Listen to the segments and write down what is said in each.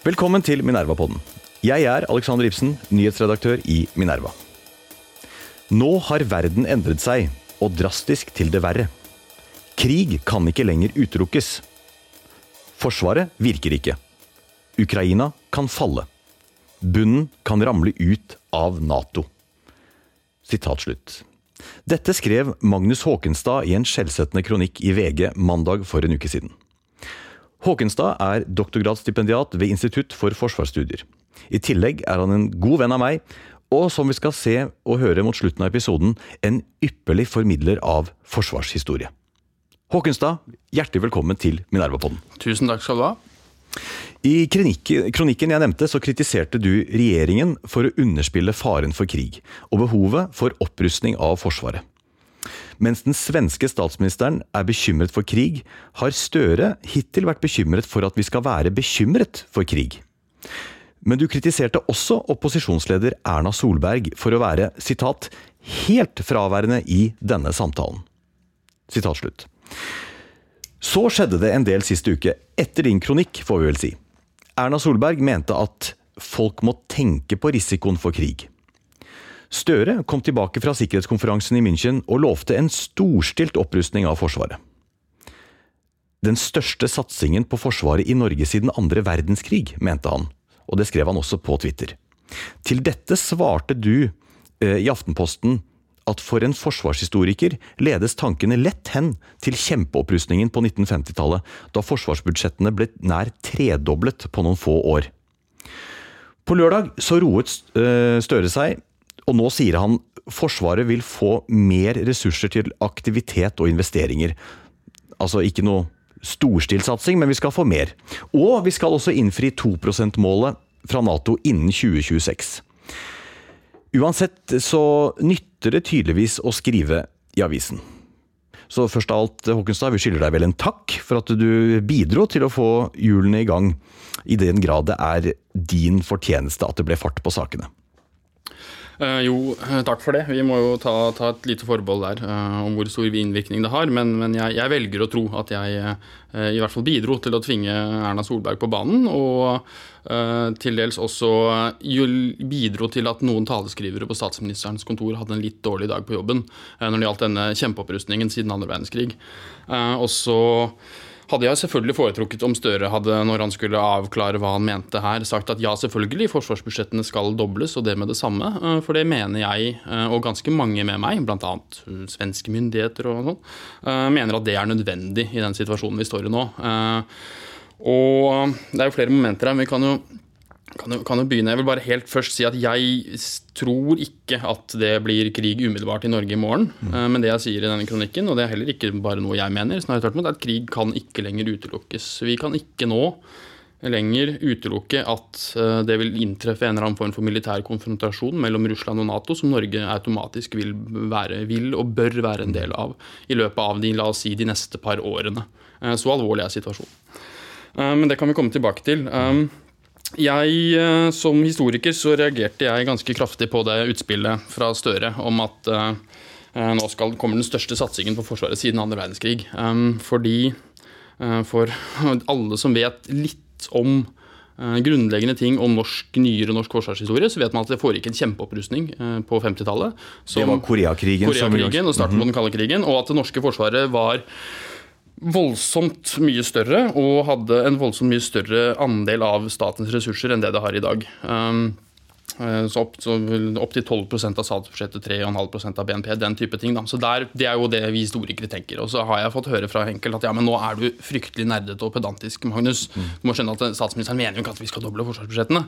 Velkommen til Minerva-podden. Jeg er Alexander Ibsen, nyhetsredaktør i Minerva. Nå har verden endret seg, og drastisk til det verre. Krig kan ikke lenger utelukkes. Forsvaret virker ikke. Ukraina kan falle. Bunnen kan ramle ut av Nato. Sitat slutt. Dette skrev Magnus Håkenstad i en skjellsettende kronikk i VG mandag for en uke siden. Håkenstad er doktorgradsstipendiat ved Institutt for forsvarsstudier. I tillegg er han en god venn av meg, og som vi skal se og høre mot slutten av episoden, en ypperlig formidler av forsvarshistorie. Håkenstad, hjertelig velkommen til Minerva-podden. Tusen takk skal du ha. I kronikken jeg nevnte, så kritiserte du regjeringen for å underspille faren for krig, og behovet for opprustning av Forsvaret. Mens den svenske statsministeren er bekymret for krig, har Støre hittil vært bekymret for at vi skal være bekymret for krig. Men du kritiserte også opposisjonsleder Erna Solberg for å være sitat, 'helt fraværende i denne samtalen'. Sitat slutt. Så skjedde det en del sist uke, etter din kronikk, får vi vel si. Erna Solberg mente at folk må tenke på risikoen for krig. Støre kom tilbake fra sikkerhetskonferansen i München og lovte en storstilt opprustning av Forsvaret. Den største satsingen på Forsvaret i Norge siden andre verdenskrig, mente han, og det skrev han også på Twitter. Til dette svarte du eh, i Aftenposten at for en forsvarshistoriker ledes tankene lett hen til kjempeopprustningen på 1950-tallet, da forsvarsbudsjettene ble nær tredoblet på noen få år. På lørdag så roet eh, Støre seg og nå sier han Forsvaret vil få mer ressurser til aktivitet og investeringer. Altså ikke noe storstilt satsing, men vi skal få mer. Og vi skal også innfri 2 %-målet fra Nato innen 2026. Uansett så nytter det tydeligvis å skrive i avisen. Så først av alt, Håkenstad, vi skylder deg vel en takk for at du bidro til å få hjulene i gang, i den grad det er din fortjeneste at det ble fart på sakene. Uh, jo, eh, takk for det. Vi må jo ta, ta et lite forbehold der uh, om hvor stor innvirkning det har. Men, men jeg, jeg, velger å tro at jeg uh, i hvert fall bidro til å tvinge Erna Solberg på banen. Og til dels også bidro til at noen taleskrivere på statsministerens kontor hadde en litt dårlig dag på jobben når det gjaldt denne kjempeopprustningen siden andre verdenskrig. og så hadde jeg selvfølgelig foretrukket om Støre hadde, når han skulle avklare hva han mente her, sagt at ja, selvfølgelig, forsvarsbudsjettene skal dobles, og det med det samme. Eh, for det mener jeg, eh, og ganske mange med meg, bl.a. Eh, svenske myndigheter og sånn, mener at det er nødvendig i den situasjonen vi står i nå. Og det er jo flere momenter her. men vi kan jo kan jo, kan jo, begynne. Jeg vil bare helt først si at jeg tror ikke at det blir krig umiddelbart i Norge i morgen. Mm. Men det jeg sier i denne kronikken, og det er heller ikke bare noe jeg mener, snarere tvert imot, er at krig kan ikke lenger utelukkes. Vi kan ikke nå lenger utelukke at eh, det vil inntreffe en eller annen form for militær konfrontasjon mellom Russland og Nato, som Norge automatisk vil, være, vil og bør være en del av i løpet av de, la oss si, de neste par årene. Eh, så alvorlig er situasjonen. Men det kan vi komme tilbake til. Jeg, eh, Som historiker så reagerte jeg ganske kraftig på det utspillet fra Støre om at uh, nå skal, kommer den største satsingen på Forsvaret siden andre verdenskrig. Um, fordi uh, for alle som vet litt om uh, grunnleggende ting om norsk, nyere norsk forsvarshistorie, så vet man at det foregikk en kjempeopprustning på 50-tallet. Det var Koreakrigen? Koreakrigen og starten på den kalde krigen. Og at det norske forsvaret var voldsomt mye større og hadde en voldsomt mye større andel av statens ressurser enn det det har i dag. Um, Så opp, så opp til 12% av statsbudsjettet, 3,5% av BNP, den type ting. Da. Så der, Det er jo det vi historikere tenker. Og så har jeg fått høre fra Henkel at ja, men nå er du fryktelig nerdete og pedantisk, Magnus. Du må skjønne at statsministeren mener jo ikke at vi skal doble forsvarsbudsjettene.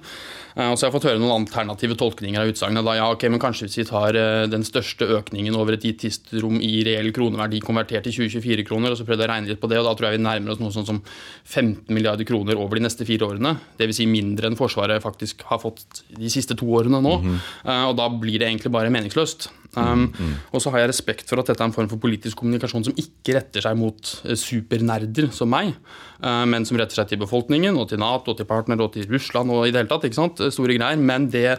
Eh, Og så har jeg fått høre noen alternative tolkninger av utsagnet. Da, ja, ok, men kanskje hvis vi tar eh, den største økningen over et gitt tidsrom i reell kroneverdi konvertert til 2024-kroner, og så prøvde jeg å regne litt på det, og da tror jeg vi nærmer oss noe sånn som 15 milliarder kroner over de neste fire årene. Dvs. Si mindre enn Forsvaret faktisk har fått de siste to årene nå. Eh, og da blir det egentlig bare meningsløst. Um, Og så har jeg respekt for at dette er en form for politisk kommunikasjon som ikke retter seg mot eh, supernerder som meg, uh, men som retter seg til befolkningen og til Nato og til partnere og til Russland og i det hele tatt. ikke sant? Store greier. Men det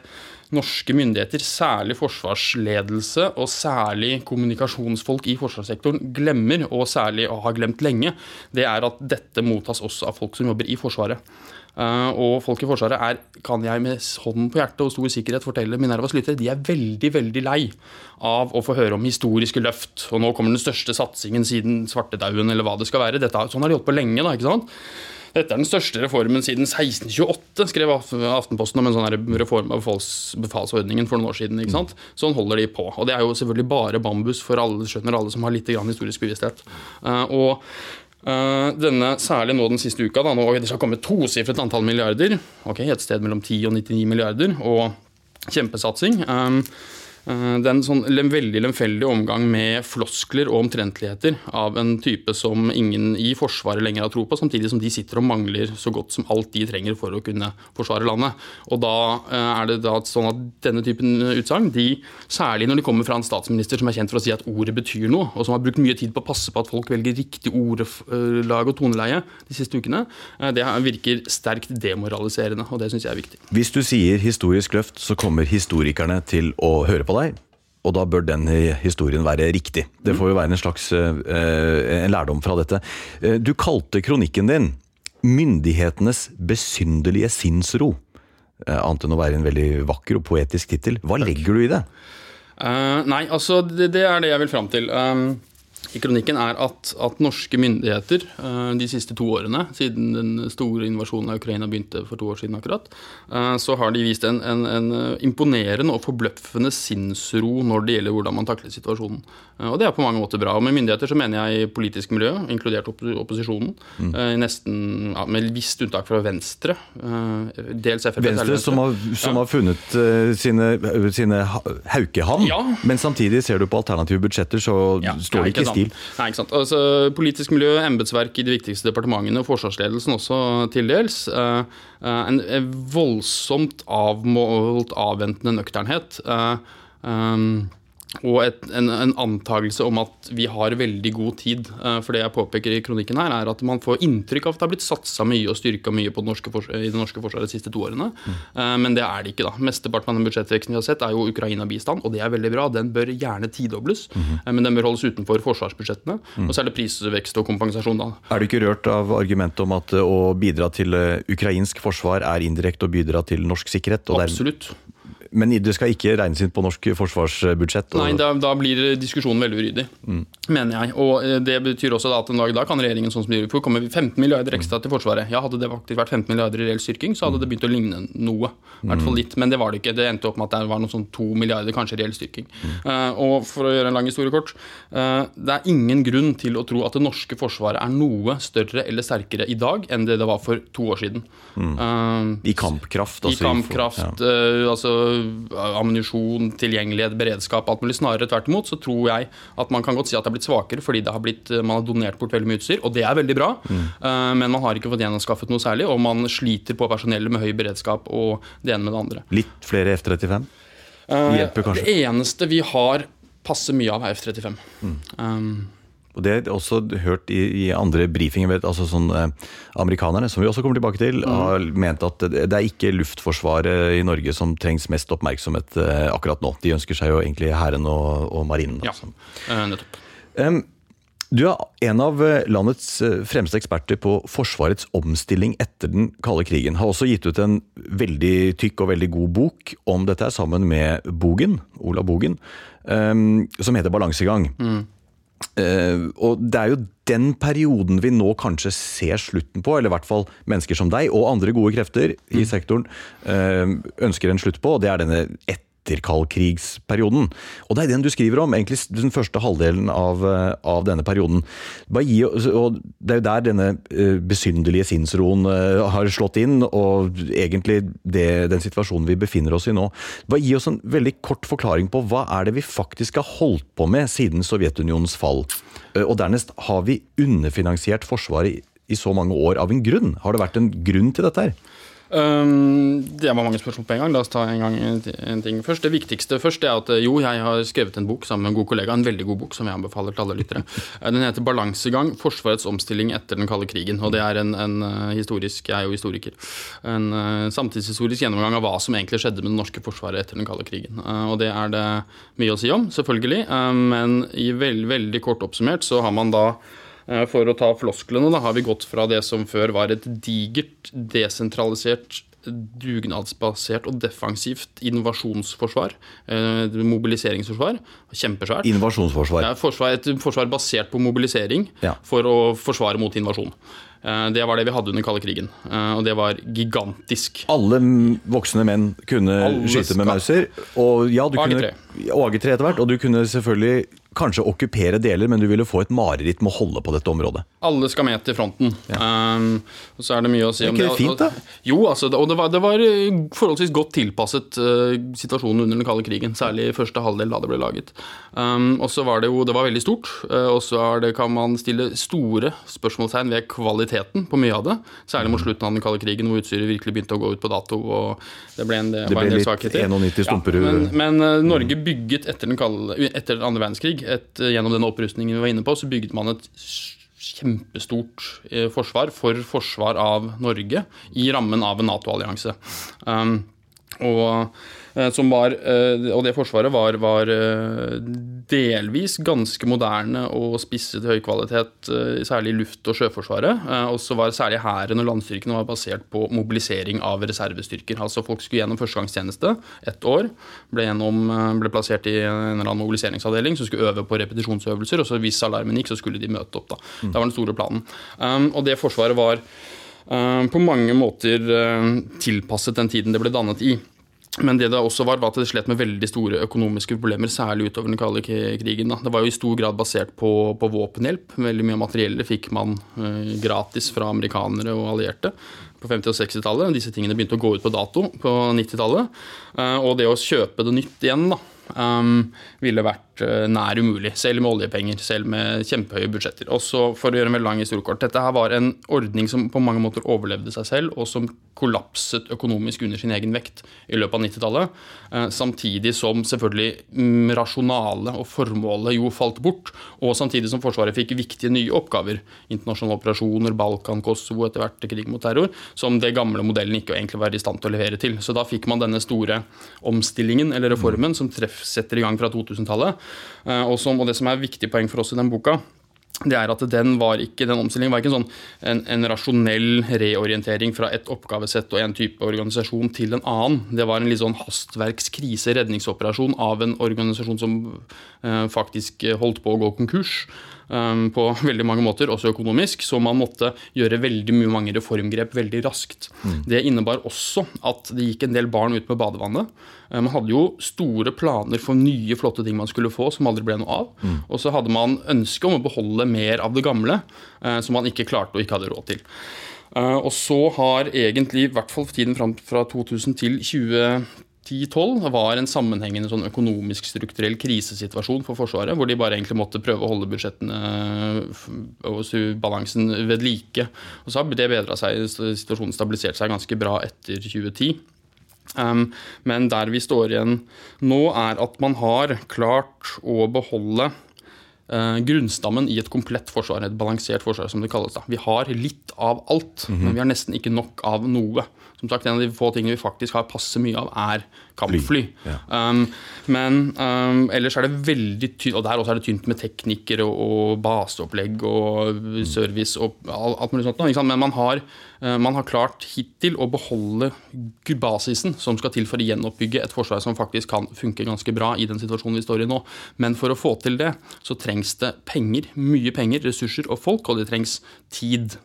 norske myndigheter, særlig forsvarsledelse og særlig kommunikasjonsfolk i forsvarssektoren, glemmer, og særlig og har glemt lenge, det er at dette mottas også av folk som jobber i Forsvaret. Uh, og folk i Forsvaret er, kan jeg med hånden på hjertet og stor sikkerhet fortelle Minervas lyttere, de er veldig veldig lei av å få høre om historiske løft. Og nå kommer den største satsingen siden svartedauden, eller hva det skal være. Dette, sånn har de holdt på lenge, da, ikke sant? Dette er den største reformen siden 1628, skrev Aftenposten om en sånn reform av befals, befalsordningen for noen år siden. ikke sant? Sånn holder de på. Og det er jo selvfølgelig bare bambus for alle, skjønner alle som har litt historisk bevissthet. Uh, og denne, Særlig nå den siste uka, da, nå det skal komme tosifret antall milliarder. ok, Et sted mellom 10 og 99 milliarder. Og kjempesatsing. Uh, det er en sånn veldig lemfeldig omgang med floskler og omtrentligheter av en type som ingen i Forsvaret lenger har tro på, samtidig som de sitter og mangler så godt som alt de trenger for å kunne forsvare landet. Og da uh, er det da sånn at denne typen utsagn, særlig når de kommer fra en statsminister som er kjent for å si at ordet betyr noe, og som har brukt mye tid på å passe på at folk velger riktig ordlag og toneleie de siste ukene, uh, det virker sterkt demoraliserende, og det syns jeg er viktig. Hvis du sier historisk løft, så kommer historikerne til å høre på deg. Og da bør den historien være riktig. Det får jo være en slags eh, en lærdom fra dette. Eh, Du kalte kronikken din 'Myndighetenes besynderlige sinnsro'. Eh, Annet enn å være en veldig vakker og poetisk tittel. Hva legger du i det? Uh, nei, altså det, det er det jeg vil fram til. Um, i kronikken er at, at norske myndigheter eh, de siste to årene, siden den store invasjonen av Ukraina begynte for to år siden akkurat, eh, så har de vist en, en, en imponerende og forbløffende sinnsro når det gjelder hvordan man takler situasjonen. Eh, Og det er på mange måter bra. Og med myndigheter så mener jeg i politisk miljø, inkludert opp opposisjonen, eh, nesten ja, med visst unntak fra Venstre. Dels Frp. Venstre som har, som har funnet sine, sine ha- haukehavn, Ja. men samtidig ser du på alternative budsjetter, så Ja, står det ikke i stil. Nei, ikke sant. Altså, politisk miljø, embetsverk i de viktigste departementene, og forsvarsledelsen også til dels. eh, eh, en eh, voldsomt avmålt, avventende nøkternhet. Og et, en, en antakelse om at vi har veldig god tid. Eh, For det jeg påpeker i kronikken her, er at man får inntrykk av at det har blitt satsa mye og styrka mye på det norske i det norske forsvaret de siste to årene. Mm. Men det er det ikke, da. Mesteparten av den budsjettveksten vi har sett, er jo Ukraina-bistand, og det er veldig bra. Den bør gjerne tidobles, mm. men den bør holdes utenfor forsvarsbudsjettene. Og så er det prisvekst og kompensasjon, da. Er du ikke rørt av argumentet om at å bidra til ukrainsk forsvar er indirekte å bidra til norsk sikkerhet? Absolutt. Men det skal ikke regnes inn på norsk forsvarsbudsjett? og- Nei, da, da blir diskusjonen veldig uryddig, mener jeg. Og eh, det betyr også at en dag da kan regjeringen sånn som de gjør i komme 15 milliarder ekstra til Forsvaret. Ja, Hadde det faktisk vært 15 milliarder i reell styrking, så hadde det begynt å ligne noe. I hvert fall litt, men det var det ikke. Det endte opp med at det var noe sånn 2 milliarder kanskje i reell styrking. Eh, og for å gjøre en lang historie kort, uh, det er ingen grunn til å tro at det norske forsvaret er noe større eller sterkere i dag enn det det var for to år siden. Eh, I kampkraft? i altså kampkraft, ja. altså ammunisjon, tilgjengelighet, beredskap, alt mulig. Snarere tvert imot så tror jeg at man kan godt si at det har blitt svakere fordi det har blitt, eh, man har donert bort veldig mye utstyr, og det er veldig bra. Mm. Eh, men man har ikke fått gjenanskaffet noe særlig, og man sliter på personellet med høy beredskap og det ene med det andre. Litt flere F-35? Eh, hjelper kanskje. Det eneste vi har passe mye av, er F-35. Mm. Um, Og Det har jeg også hørt i, i andre briefinger. Altså sånn, eh, amerikanerne, som vi også kommer tilbake til, har ment at det, er ikke luftforsvaret i Norge som trengs mest oppmerksomhet eh, akkurat nå. De ønsker seg jo egentlig hæren og, og marinen. ja, altså. eh, nettopp. Um, Du er en av eh, landets eh, fremste eksperter på Forsvarets omstilling etter den kalde krigen. Har også gitt ut en veldig tykk og veldig god bok om dette, sammen med Bogen, Ola Bogen, som heter Balansegang. Eh, og det er jo den perioden vi nå kanskje ser slutten på, eller i hvert fall mennesker som deg og andre gode krefter i sektoren uh, ønsker en slutt på, og det er denne etterkaldkrigsperioden. Og det er den du skriver om, egentlig den første halvdelen av, eh, av denne perioden. Gi, og det er jo der denne eh, besynderlige sinnsroen eh, har slått inn, og egentlig det, den situasjonen vi befinner oss i nå. Bare gi oss en veldig kort forklaring på hva er det vi faktisk har holdt på med siden Sovjetunionens fall? Og dernest, har vi underfinansiert Forsvaret i så mange år av en grunn? Har det vært en grunn til dette her? Um, det var mange spørsmål på en gang. La oss ta en, gang en ting først. Det viktigste først er at jo, jeg har skrevet en bok sammen med en god kollega. En veldig god bok som jeg anbefaler til alle lyttere. Den heter 'Balansegang Forsvarets omstilling etter den kalde krigen'. og Det er en, en historisk Jeg er jo historiker. En samtidshistorisk gjennomgang av hva som egentlig skjedde med det norske forsvaret etter den kalde krigen. Og det er det mye å si om, selvfølgelig. Men i veld, veldig kort oppsummert så har man da Eh, for å ta flosklene, da har vi gått fra det som før var et digert, desentralisert dugnadsbasert og defensivt innovasjonsforsvar. Eh, mobiliseringsforsvar. Kjempesvært. Innovasjonsforsvar. Ja, forsvar, et forsvar basert på mobilisering ja. for å forsvare mot invasjon. Eh, det var det vi hadde under kalde krigen, og det var gigantisk. Alle voksne menn kunne Alle skyte med mauser, og ja, og AG3. kunne AG3 etter hvert, og du kunne selvfølgelig kanskje okkupere deler, men du ville få et mareritt med å holde på dette området. Alle skal med til fronten. Ja. Um, og så er det mye å si om det. Er ikke det fint, da? Jo, altså, og det var, det var eh, forholdsvis godt tilpasset uh, situasjonen under den kalde krigen. Særlig i første halvdel da det ble laget. Um, og så var det jo Det var veldig stort. Uh, og så kan man stille store spørsmålstegn ved kvaliteten på mye av det. Særlig mot slutten av den kalde krigen, hvor utstyret virkelig begynte å gå ut på dato. og Det ble en, det det ble en del svakheter. 91 stumper ja, Men, men uh, Norge bygget etter den, kalde, etter den andre verdenskrig et, gjennom den opprustningen vi var inne på, så bygde man et kjempestort eh, forsvar for forsvar av Norge i rammen av en Nato-allianse. Um, og som var, eh, og det forsvaret var, var, eh, delvis ganske moderne og spisset høy kvalitet, særlig i luft- og sjøforsvaret. Og så var særlig hæren og landstyrkene var basert på mobilisering av reservestyrker. Altså folk skulle gjennom førstegangstjeneste ett år, ble, gjennom, ble plassert i en eller annen mobiliseringsavdeling som skulle øve på repetisjonsøvelser, og så hvis alarmen gikk, så skulle de møte opp. Da. Det var den store planen. Um, og det forsvaret var på mange måter tilpasset den tiden det ble dannet i. Men det det også var, var at det slet med veldig store økonomiske problemer, særlig utover den kalde krigen. Da. Det var jo i stor grad basert på, på våpenhjelp. Veldig mye av materiellet fikk man eh, gratis fra amerikanere og allierte på 50- og 60-tallet. Disse tingene begynte å gå ut på dato på 90-tallet. Eh, og det å kjøpe det nytt igjen, da, um, ville vært uh, nær umulig. Selv med oljepenger, selv med kjempehøye budsjetter. Også for å gjøre en veldig lang historiekort. Dette her var en ordning som på mange måter overlevde seg selv, og som kollapset økonomisk under sin egen vekt i løpet av 90-tallet. Uh, samtidig som selvfølgelig rasjonale rasjonalet og formålet jo falt bort. Og samtidig som Forsvaret fikk viktige nye oppgaver. Internasjonale operasjoner, Balkan, Kosovo, etter hvert krig mot terror. Som det gamle modellen ikke egentlig var i stand til å levere til. Så da fikk man denne store omstillingen, eller reformen, som treff setter i gang fra 2000-tallet. Eh, og, og, det som er viktig poeng for oss i den boka, det er at den var ikke, den omstillingen var ikke en, sånn, en, en rasjonell reorientering fra et oppgavesett og en type organisasjon til en annen. Det var en litt sånn hastverkskrise, redningsoperasjon av en organisasjon som eh, faktisk holdt på å gå konkurs. Um, på veldig mange måter, også økonomisk, så man måtte gjøre veldig mye mange reformgrep veldig raskt. Mm. Det innebar også at det gikk en del barn ut med badevannet. Uh, man hadde jo store planer for nye, flotte ting man skulle få, som aldri ble noe av. Mm. Og så hadde man ønske om å beholde mer av det gamle, uh, som man ikke klarte og ikke hadde råd til. Uh, og så har egentlig, i hvert fall tiden fram fra 2000 til 2010, 2010-2012 var en sammenhengende sånn økonomisk strukturell krisesituasjon for Forsvaret, hvor de bare egentlig måtte prøve å holde budsjettene og balansen ved like. Og så har det bedra seg, situasjonen stabilisert seg ganske bra etter 2010. Um, men der vi står igjen nå, er at man har klart å beholde uh, grunnstammen i et komplett forsvar, et balansert forsvar, som det kalles. da. Vi har litt av alt, mm -hmm. men vi har nesten ikke nok av noe. Som sagt, en av de få tingene vi faktisk har passe mye av, er kampfly. ja. Um, men um, ellers er det veldig tynt, og der også er det tynt med teknikker og, og baseopplegg og service og alt mulig sånt. Men man har, eh, man har klart hittil å beholde basisen som skal til for å gjenoppbygge et forsvar som faktisk kan funke ganske bra i den situasjonen vi står i nå. Men for å få til det, så trengs det penger, mye penger, ressurser og folk, og det trengs tid.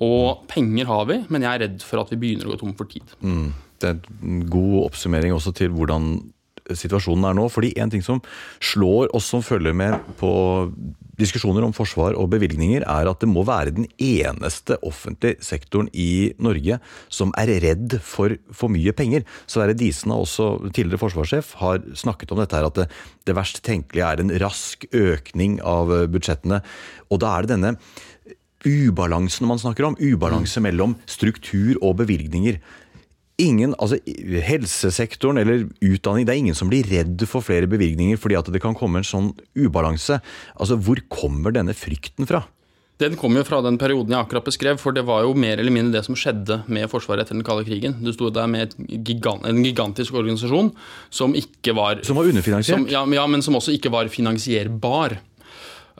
Og penger har vi, men jeg er redd for at vi begynner å gå tom for tid. Det er en god oppsummering også til hvordan situasjonen er nå. Fordi en ting som slår oss som følger med på diskusjoner om forsvar og bevilgninger, er at det må være den eneste offentlige sektoren i Norge som er redd for for mye penger. Sverre Disen, også tidligere forsvarssjef, har snakket om dette her, at det, det verst tenkelige er en rask økning av budsjettene. Og da er det denne ubalansen man snakker om. Ubalanse mellom struktur og bevilgninger. Ingen, altså Helsesektoren eller utdanning, det er ingen som blir redd for flere bevilgninger fordi at det kan komme en sånn ubalanse. Altså, Hvor kommer denne frykten fra? Den kom jo fra den perioden jeg akkurat beskrev, for det var jo mer eller mindre det som skjedde med Forsvaret etter den kalde krigen. Du sto der med gigant, en gigantisk organisasjon som ikke var Som var underfinansiert? som, ja, men- ja, men som også ikke var finansierbar.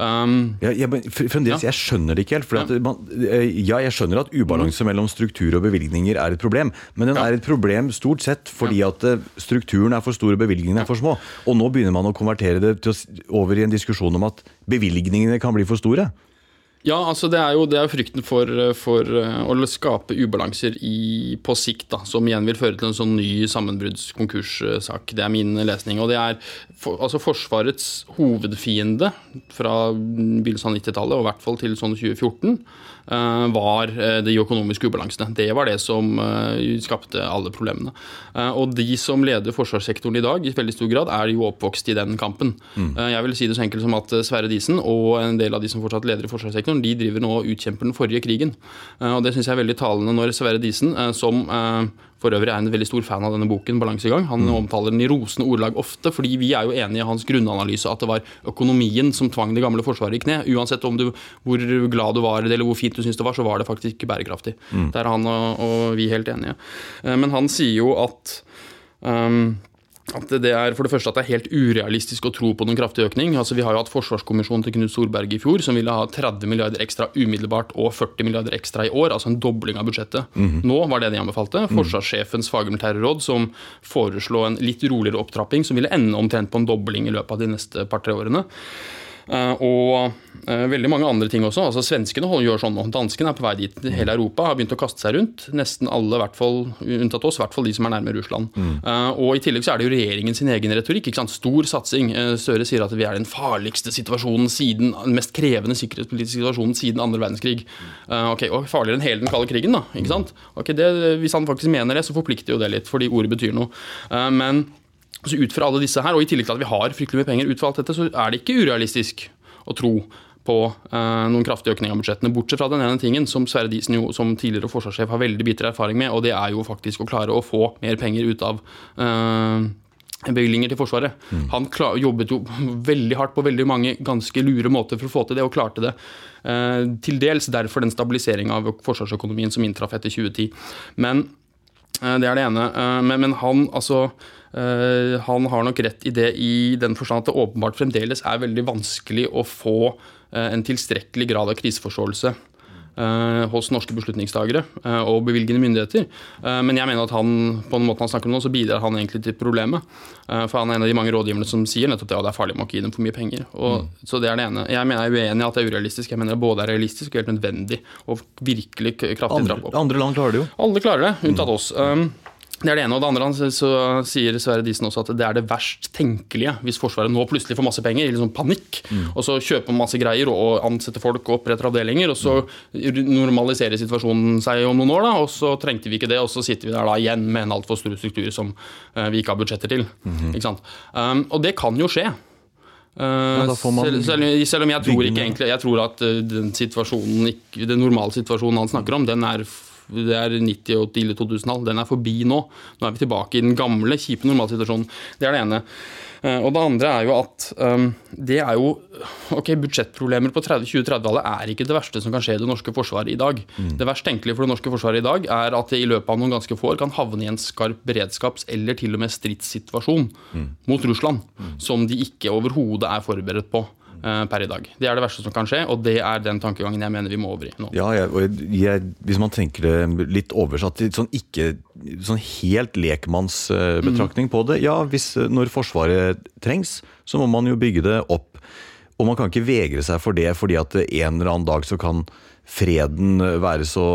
Um, Ja, jeg, fremdeles, ja. jeg skjønner det ikke helt. At man, eh, ja, jeg skjønner at ubalanse mellom struktur og bevilgninger er et problem. Men den Ja. er et problem stort sett fordi at eh, strukturen er for stor og bevilgningene er for små. Og nå begynner man å konvertere det å, over i en diskusjon om at bevilgningene kan bli for store. Ja, altså det er jo, det er frykten for, for eh, å skape ubalanser i, på sikt, da, som igjen vil føre til en sånn ny sammenbruddskonkurssak. Det er min lesning. Og det er for, altså Forsvarets hovedfiende fra begynnelsen av 90-tallet, og i hvert fall til sånn 2014, eh, var eh, de økonomiske ubalansene. Det var det som eh, skapte alle problemene. Eh, Og de som leder forsvarssektoren i dag, i veldig stor grad, er jo oppvokst i den kampen. Mm. Jeg vil si det så enkelt som at eh, Sverre Disen og en del av de som fortsatt leder i forsvarssektoren, de driver nå og utkjemper den forrige krigen. Eh, Og det syns jeg er veldig talende når Sverre Disen, eh, som eh, for øvrig er en veldig stor fan av denne boken, 'Balansegang'. Han omtaler den i rosende ordelag ofte, fordi vi er jo enige i hans grunnanalyse at det var økonomien som tvang det gamle forsvaret i kne. Uansett om du, hvor glad du var eller hvor fint du syns det var, så var det faktisk ikke bærekraftig. Der er han og, og vi helt enige. Eh, Men han sier jo at um, at det er for det første at det er helt urealistisk å tro på noen kraftig økning. Altså Vi har jo hatt forsvarskommisjonen til Knut Storberget i fjor, som ville ha 30 milliarder ekstra umiddelbart og 40 milliarder ekstra i år, altså en dobling av budsjettet. Nå var det de anbefalte. Forsvarssjefens fagmilitære råd, som foreslo en litt roligere opptrapping, som ville ende omtrent på en dobling i løpet av de neste par-tre årene. Eh, og eh, veldig mange andre ting også. altså Svenskene gjør sånn nå. Danskene er på vei dit. Hele Europa har begynt å kaste seg rundt. Nesten alle, i hvert fall, unntatt oss, i hvert fall de som er nærme Russland. Mm. og I tillegg så er det jo regjeringen sin egen retorikk. ikke sant? Stor satsing. Eh, Støre sier at vi er den farligste situasjonen siden, den mest krevende sikkerhetspolitiske situasjonen siden andre verdenskrig. Eh, ok, og Farligere enn hele den kalde krigen, da. ikke sant? Ok, det, Hvis han faktisk mener det, så forplikter jo det litt, fordi ordet betyr noe. Eh, men så ut fra alle disse her, og i tillegg til at vi har fryktelig mye penger, ut fra alt dette, så er det ikke urealistisk å tro på eh, noen kraftig økning av budsjettene. Bortsett fra den ene tingen som Sverre Disen jo som tidligere forsvarssjef har veldig bitter erfaring med, og det er jo faktisk å klare å få mer penger ut av eh, bevilgninger til Forsvaret. Han klar, jobbet jo veldig hardt på veldig mange ganske lure måter for å få til det, og klarte det. Eh, til dels derfor den stabiliseringa av forsvarsøkonomien som inntraff etter 2010. Men Det er det ene. Eh, Men, men han, altså, eh, han har nok rett i det i den forstand at det åpenbart fremdeles er veldig vanskelig å få eh, en tilstrekkelig grad av kriseforståelse eh, hos norske beslutningstagere eh, og bevilgende myndigheter. Eh, Men jeg mener at han, på den måten han snakker om nå, så bidrar han egentlig til problemet. Eh, For han er en av de mange rådgiverne som sier nettopp det, at det er farlig å ikke gi dem for mye penger. Og, Så det er det ene. Jeg mener jeg er uenig i at det er urealistisk. Jeg mener det både er realistisk og helt nødvendig å virkelig kraftig trappe opp. andre land klarer det jo. Alle klarer det, unntatt oss. Um, det er det ene. Og det andre så sier Sverre Disen også at det er det verst tenkelige hvis Forsvaret nå plutselig får masse penger, i liksom panikk, og så kjøper masse greier og ansetter folk og oppretter avdelinger, og så normaliserer situasjonen seg om noen år, da, og så trengte vi ikke det, og så sitter vi der da igjen med en altfor stor struktur som eh, vi ikke har budsjetter til. Ikke sant? Um, og det kan jo skje. Uh, da selv, selv, selv om jeg tror ikke egentlig Jeg tror at uh, den situasjonen den normale situasjonen han snakker om, den er det er 90- og tidlig 2000-tall. Den er forbi nå. Nå er vi tilbake i den gamle, kjipe normalsituasjonen. Det er det ene. Eh, og det andre er jo at um, det er jo Ok, budsjettproblemer på 2030-tallet er ikke det verste som kan skje i det norske forsvaret i dag. Mm. Det verst tenkelige for det norske forsvaret i dag er at det i løpet av noen ganske få år kan havne i en skarp beredskaps- eller til og med stridssituasjon mm. mot Russland, mm. som de ikke overhodet er forberedt på. Eh, per i dag. Det er det verste som kan skje, og det er den tankegangen jeg mener vi må over i nå. Ja, jeg, jeg, Hvis man tenker det litt oversatt sånn ikke sånn helt lekmannsbetraktning mm. på det Ja, hvis, når Forsvaret trengs, så må man jo bygge det opp. Og man kan ikke vegre seg for det fordi at en eller annen dag så kan freden være så,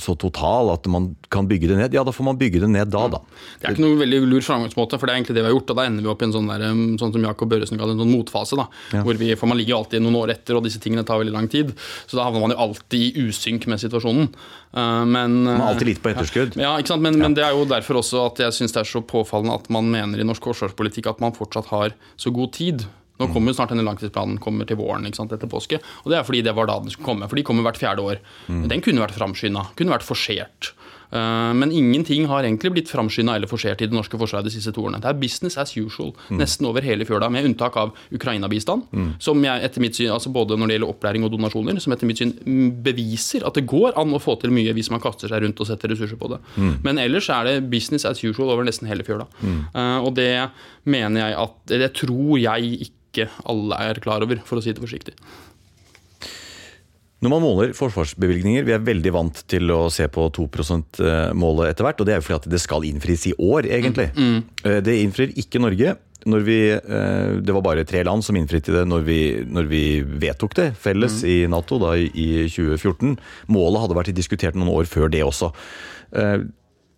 så, total at man kan bygge det ned, ja, da får man bygge det ned da, da. Det er ikke noe veldig lur framgangsmåte, for det er egentlig det vi har gjort. og Da ender vi opp i en sånn, der, sånn som Jakob Børresen kaller en sånn motfase. da, ja. hvor vi, For man ligger jo alltid noen år etter, og disse tingene tar veldig lang tid. Så da havner man jo alltid i usynk med situasjonen. Uh, men, man er alltid litt på etterskudd. Ja, ikke sant? Men, ja. men det er jo derfor også at jeg syns det er så påfallende at man mener i norsk forsvarspolitikk at man fortsatt har så god tid. Nå kommer jo snart denne langtidsplanen kommer til våren sant, etter påske. Og det er fordi det var da den skulle komme. For de kommer hvert fjerde år. Mm. Den kunne vært framskynda, kunne vært forsert. Uh, men ingenting har egentlig blitt framskynda eller forsert i det norske forsvaret de siste to årene. Det er business as usual mm. nesten over hele fjøla, med unntak av Ukraina-bistand. Mm. Som jeg etter mitt syn, altså både når det gjelder opplæring og donasjoner, som etter mitt syn beviser at det går an å få til mye hvis man kaster seg rundt og setter ressurser på det. Mm. Men ellers er det business as usual over nesten hele fjøla. Uh, og det mener jeg at Det tror jeg ikke ikke alle er klar over, for å si det forsiktig. Når man måler forsvarsbevilgninger, vi er veldig vant til å se på 2 %-målet etter hvert. Og det er jo fordi at det skal innfris i år, egentlig. Mm, mm. Det innfrir ikke Norge. Vi, eh, det var bare tre land som innfridde det når vi, når vi, vedtok det felles mm. i Nato da, i 2014. Målet hadde vært diskutert noen år før det også. Eh,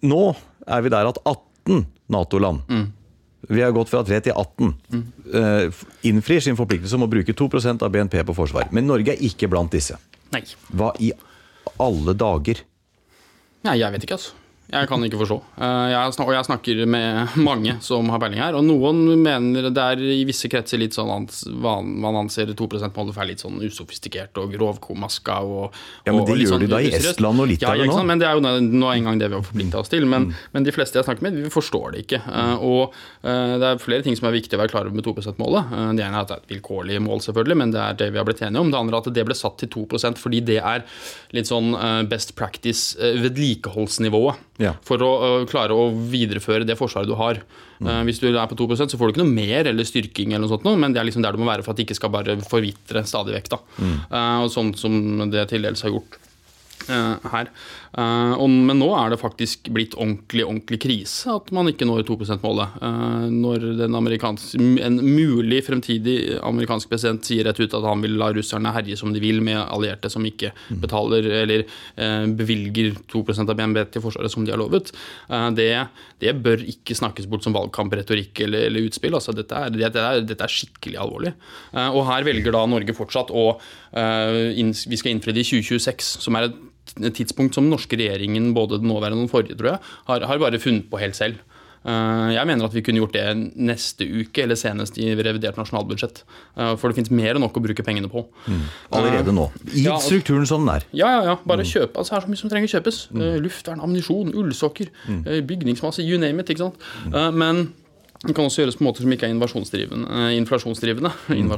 nå er vi der at 18 Nato-land mm vi har gått fra 3 til 18. Mm. Uh, innfrir sin forpliktelse om å bruke 2% av BNP på forsvar. Men Norge er ikke blant disse. Nei. Hva i alle dager? Nei, jeg vet ikke, altså. Jeg kan ikke forstå. Eh, jeg og jeg snakker med mange som har peiling her. Og noen mener det er i visse kretser litt sånn man anser 2 %-målet for litt sånn usofistikert og grovkomaska. Og, ja, men det gjør sånn, de da i Estland og Litauen ja, nå? Men det er jo nå en gang det vi har forplikta oss til. Men, mm. men, de fleste jeg snakker med, vi forstår det ikke. Eh, og eh, det er flere ting som er viktig å være klar over med 2 %-målet. Det ene er at det er et vilkårlig mål, selvfølgelig, men det er det vi har blitt enige om. Det andre er at det ble satt til 2% fordi det er litt sånn best practice vedlikeholdsnivået. Ja. For å uh, klare å videreføre det forsvaret du har. Mm. Uh, hvis du er på 2% så får du ikke noe mer eller styrking, eller noe sånt, men det er liksom der du må være for at det ikke skal bare forvitre stadig vekk. Da. Mm. Uh, og Sånn som det til dels har gjort her. Uh, men nå er det faktisk blitt ordentlig ordentlig krise at man ikke når 2 %-målet. Uh, når en mulig fremtidig amerikansk president sier rett ut at han vil la russerne herje som de vil med allierte som ikke mm. betaler eller bevilger 2% av BNB til Forsvaret som de har lovet, det, det, bør ikke snakkes bort som valgkampretorikk eller, eller utspill. Altså, dette, er, dette, er, dette, er, skikkelig alvorlig. og her velger da Norge fortsatt å Vi skal innfri det i 2026, som er et tidspunkt som den norske regjeringen, både den nåværende og den forrige, tror jeg, har, har bare funnet på helt selv. Eh, jeg mener at vi kunne gjort det neste uke, eller senest i revidert nasjonalbudsjett. Eh, for det finnes mer enn nok å bruke pengene på. Mm. Allerede nå. I ja, strukturen som den er. Ja, ja. ja. Bare mm. kjøpe. Altså, det er så mye som trenger kjøpes. Mm. Luftvern, ammunisjon, ullsokker, mm. bygningsmasse, you name it. ikke sant? Mm. Men det kan også gjøres på måter som ikke er. Uh, inflasjonsdrivende. Mm.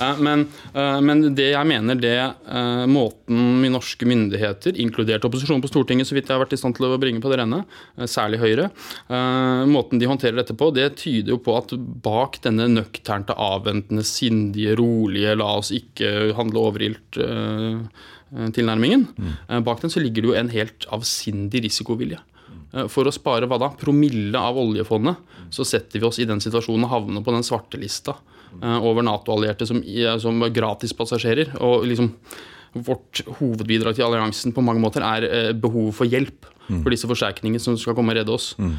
Uh, men, uh, men, det jeg mener det måten norske myndigheter, inkludert opposisjonen på Stortinget, så vidt jeg har vært i stand til å bringe på det renne, særlig Høyre, måten de håndterer dette på, det tyder jo på at bak denne nøkternte, avventende, sindige, rolige, la oss ikke handle overilt tilnærmingen, mm. bak den så ligger det jo en helt avsindig risikovilje. Eh, for å spare hva da? Promille av oljefondet. Så setter vi oss i den situasjonen og havner på den svarte lista eh, over Nato-allierte som, som gratispassasjerer. Og liksom vårt hovedbidrag til alliansen på mange måter er eh, behovet for hjelp. Mm. For disse forsterkningene som skal komme og redde oss. Mm.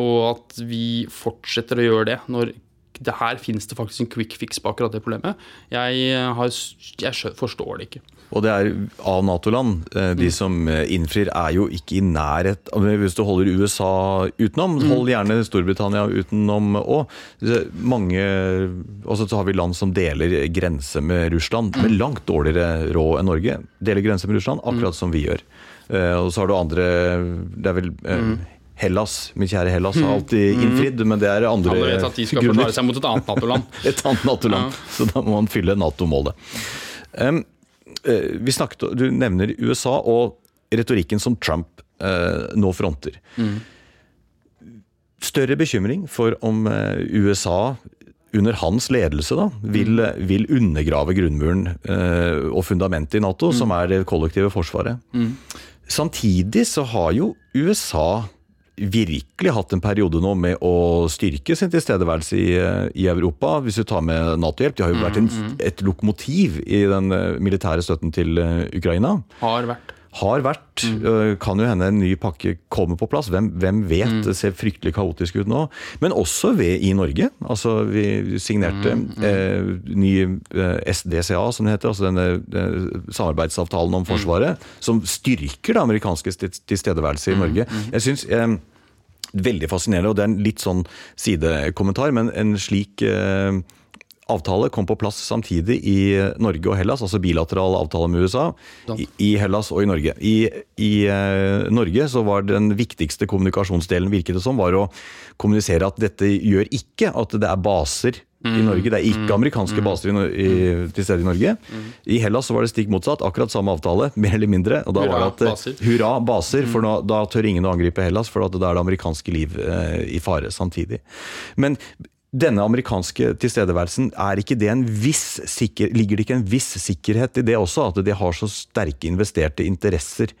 Og at vi fortsetter å gjøre det når det her finnes det faktisk en quick fix på akkurat det problemet. Jeg, har, jeg forstår det ikke. Og det er av Nato-land. eh, De som eh, innfrir, er jo ikke i nærhet Hvis du holder USA utenom, hold gjerne Storbritannia utenom òg. Mange Og så har vi land som deler grense med Russland, med langt dårligere råd enn Norge. Deler grense med Russland, akkurat som vi gjør. Eh, Og så har du andre Det er vel Hellas, min kjære Hellas, har alltid innfridd, men det er andre grunner. vet at de skal forsvare seg mot et annet Nato-land. Et annet Nato-land. Så da må man fylle Nato-målet. Um, vi snakket, Du nevner USA og retorikken som Trump eh, nå fronter. Større bekymring for om eh, USA under hans ledelse da, vil, vil undergrave grunnmuren eh, og fundamentet i Nato, som er det kollektive forsvaret. Samtidig så har jo USA virkelig hatt en periode nå med å styrke sin tilstedeværelse i, i Europa. Hvis du tar med Nato-hjelp. De har jo vært en, et lokomotiv i den eh, militære støtten til eh, Ukraina. Har vært. Har vært. Mm. Kan jo hende en ny pakke kommer på plass. Hvem, hvem vet? Det ser fryktelig kaotisk ut nå. Men også ved, i Norge. Altså, vi signerte eh, ny eh, SDCA, som det heter. Altså denne eh, samarbeidsavtalen om Forsvaret. Som styrker det amerikanske tilstedeværelse i Norge. Jeg synes, Veldig fascinerende, og det er en litt sånn sidekommentar, men en slik eh, avtale kom på plass samtidig i Norge og Hellas, altså bilateral avtale med USA, i, i Hellas og i Norge. I, i uh, Norge så var den viktigste kommunikasjonsdelen, virket det som, var å kommunisere at dette gjør ikke at det er baser i Norge. Det er ikke amerikanske baser i, i, til stede i Norge. I Hellas så var det stikk motsatt. Akkurat samme avtale, mer eller mindre. Og da Hurra, var det at eh, baser. Hurra, baser, for nå, da tør ingen å angripe Hellas, for da er det amerikanske liv eh, i fare samtidig. Men denne amerikanske tilstedeværelsen, er ikke det en viss sikker, ligger det ikke en viss sikkerhet i det også? At de har så sterke investerte interesser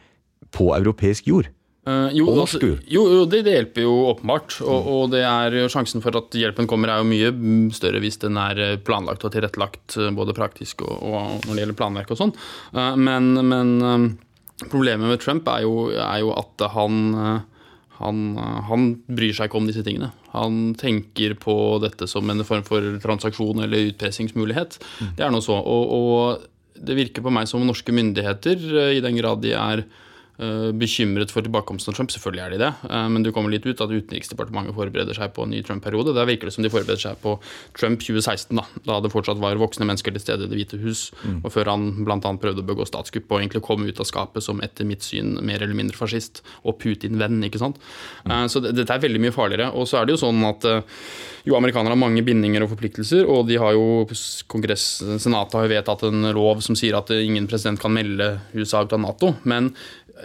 på europeisk jord? Uh, jo, altså, jo, jo, det, det hjelper jo åpenbart. Og, og det er sjansen for at hjelpen kommer, er jo mye mm, større hvis den er eh, planlagt og tilrettelagt, eh, både praktisk og, og når det gjelder planverk og sånn. Uh, Men, men eh, problemet med Trump er jo, er jo at han han, eh, han bryr seg ikke om disse tingene. Han tenker på dette som en form for transaksjon eller utpressingsmulighet. Det er noe så. Og, og det virker på meg som norske myndigheter, eh, i den grad de er bekymret for tilbakekomsten av Trump. Selvfølgelig er de det, eh, men du kommer litt ut at Utenriksdepartementet forbereder seg på en ny Trump-periode. Der virker det som de forbereder seg på Trump 2016, da, da det fortsatt var voksne mennesker til stede i Det hvite hus, og før han bl.a. prøvde å begå statskupp og egentlig komme ut av skapet som etter mitt syn mer eller mindre fascist og Putin-venn. ikke sant? Mm. Så det- dette er veldig mye farligere. Og så er det jo sånn at eh, jo, amerikanere har mange bindinger og forpliktelser, og de har jo kongress, Senatet har jo vedtatt en lov som sier at ingen president kan melde USA ut av Nato. Men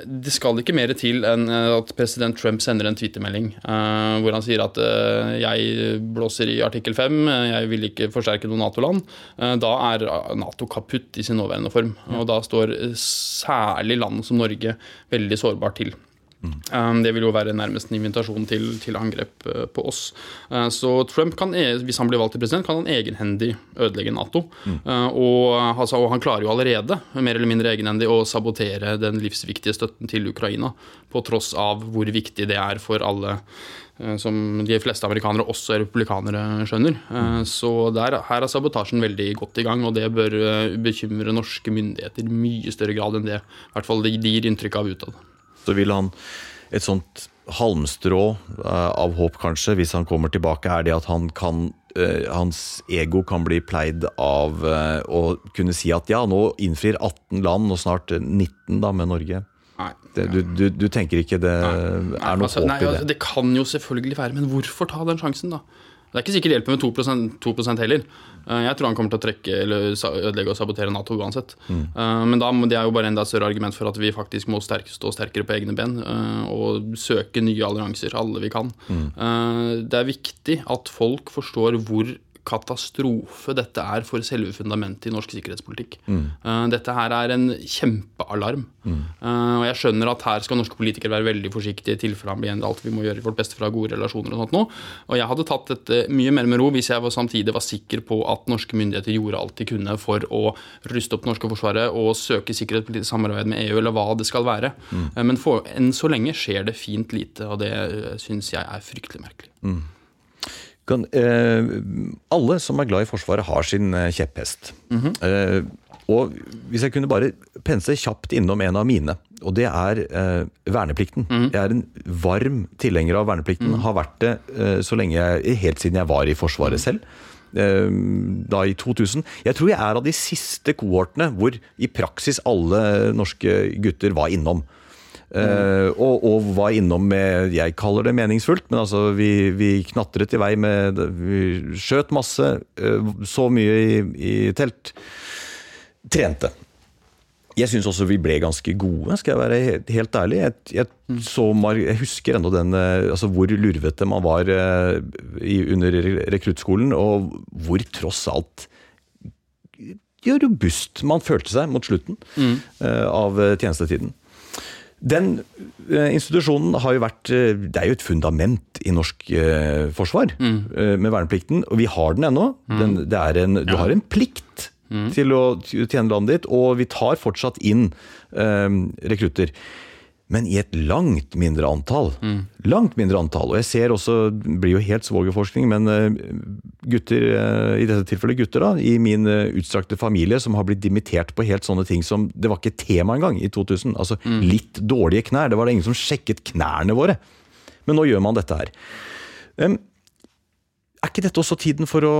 det skal ikke mer til enn eh, at president Trump sender en twittermelding eh, hvor han sier at eh, jeg blåser i artikkel 5, eh, jeg vil ikke forsterke noe Nato-land. Da er Nato kaputt i sin nåværende form. Og da står særlig land som Norge veldig sårbart til. Um, Det vil jo være nærmest en invitasjon til, til angrep eh, på oss. Eh, Så Trump kan, e- hvis han blir valgt til president, kan han egenhendig ødelegge Nato. Mm. Og, altså, og han klarer jo allerede, mer eller mindre egenhendig, å sabotere den livsviktige støtten til Ukraina. På tross av hvor viktig det er for alle som de fleste amerikanere, også republikanere, skjønner. Mm. Så der, her er sabotasjen veldig godt i gang, og det bør bekymre norske myndigheter i mye større grad enn det i hvert fall de gir inntrykk av utad. Så vil han et sånt halmstrå eh, av håp, kanskje, hvis han kommer tilbake, er det at han kan eh, hans ego kan bli pleid av eh, å kunne si at ja, nå innfrir 18 land, og snart 19 da med Norge. Nei. Det, du, du, du tenker ikke det er noe altså, håp nei, i altså, det? det kan jo selvfølgelig være, men hvorfor ta den sjansen, da? Det er ikke sikkert det hjelper med 2%, 2 heller. Eh, Jeg tror han kommer til å trekke eller ødelegge og sabotere Nato uansett. Mm. Eh, Men da, det er jo bare enda større argument for at vi faktisk må sterk, stå sterkere på egne ben eh, og søke nye allianser, alle vi kan. Mm. Det er viktig at folk forstår hvor katastrofe dette er for selve fundamentet i norsk sikkerhetspolitikk. Mm. Dette her er en kjempealarm. Mm. Og jeg skjønner at her skal norske politikere være veldig forsiktige i tilfelle han blir alt vi må gjøre vårt beste for å ha gode relasjoner og sånt nå. Og jeg hadde tatt dette mye mer med ro hvis jeg var samtidig var sikker på at norske myndigheter gjorde alt de kunne for å ruste opp det norske forsvaret og søke sikkerhetspolitisk samarbeid med EU, eller hva det skal være. Mm. Men for, enn så lenge skjer det fint lite, og det syns jeg er fryktelig merkelig. Kan, eh, alle som er glad i Forsvaret, har sin eh, kjepphest. eh, Og hvis jeg kunne bare pense kjapt innom en av mine, og det er eh, verneplikten. Mm. Jeg er en varm tilhenger av verneplikten. Har vært det eh, så lenge jeg, helt siden jeg var i Forsvaret selv. Da i 2000. Jeg tror jeg er av de siste kohortene hvor i praksis alle norske gutter var innom. Eh, og, og var innom med Jeg kaller det meningsfullt, men altså vi, vi knatret i vei med Vi skjøt masse, eh, så mye i, i telt. Trente. Jeg syns også vi ble ganske gode, skal jeg være helt, helt ærlig. Jeg, jeg, så, jeg husker ennå den eh, altså hvor lurvete man var i, under rekruttskolen, og hvor tross alt ja, robust man følte seg mot slutten eh, av tjenestetiden. Den eh, institusjonen har jo vært eh, Det er jo et fundament i norsk eh, forsvar mm. med verneplikten. Og vi har den ennå. Den, det er en, du har en plikt til å tjene landet ditt, og vi tar fortsatt inn eh, rekrutter. Men i et langt mindre antall. Langt mindre antall. Og jeg ser også, det blir jo helt svogerforskning, men eh, gutter, eh, i dette tilfellet gutter da, i min eh, utstrakte familie som har blitt dimittert på helt sånne ting som Det var ikke tema engang i 2000. Altså litt dårlige knær. Det var det ingen som sjekket knærne våre. Men nå gjør man dette her. Em, er ikke dette også tiden for å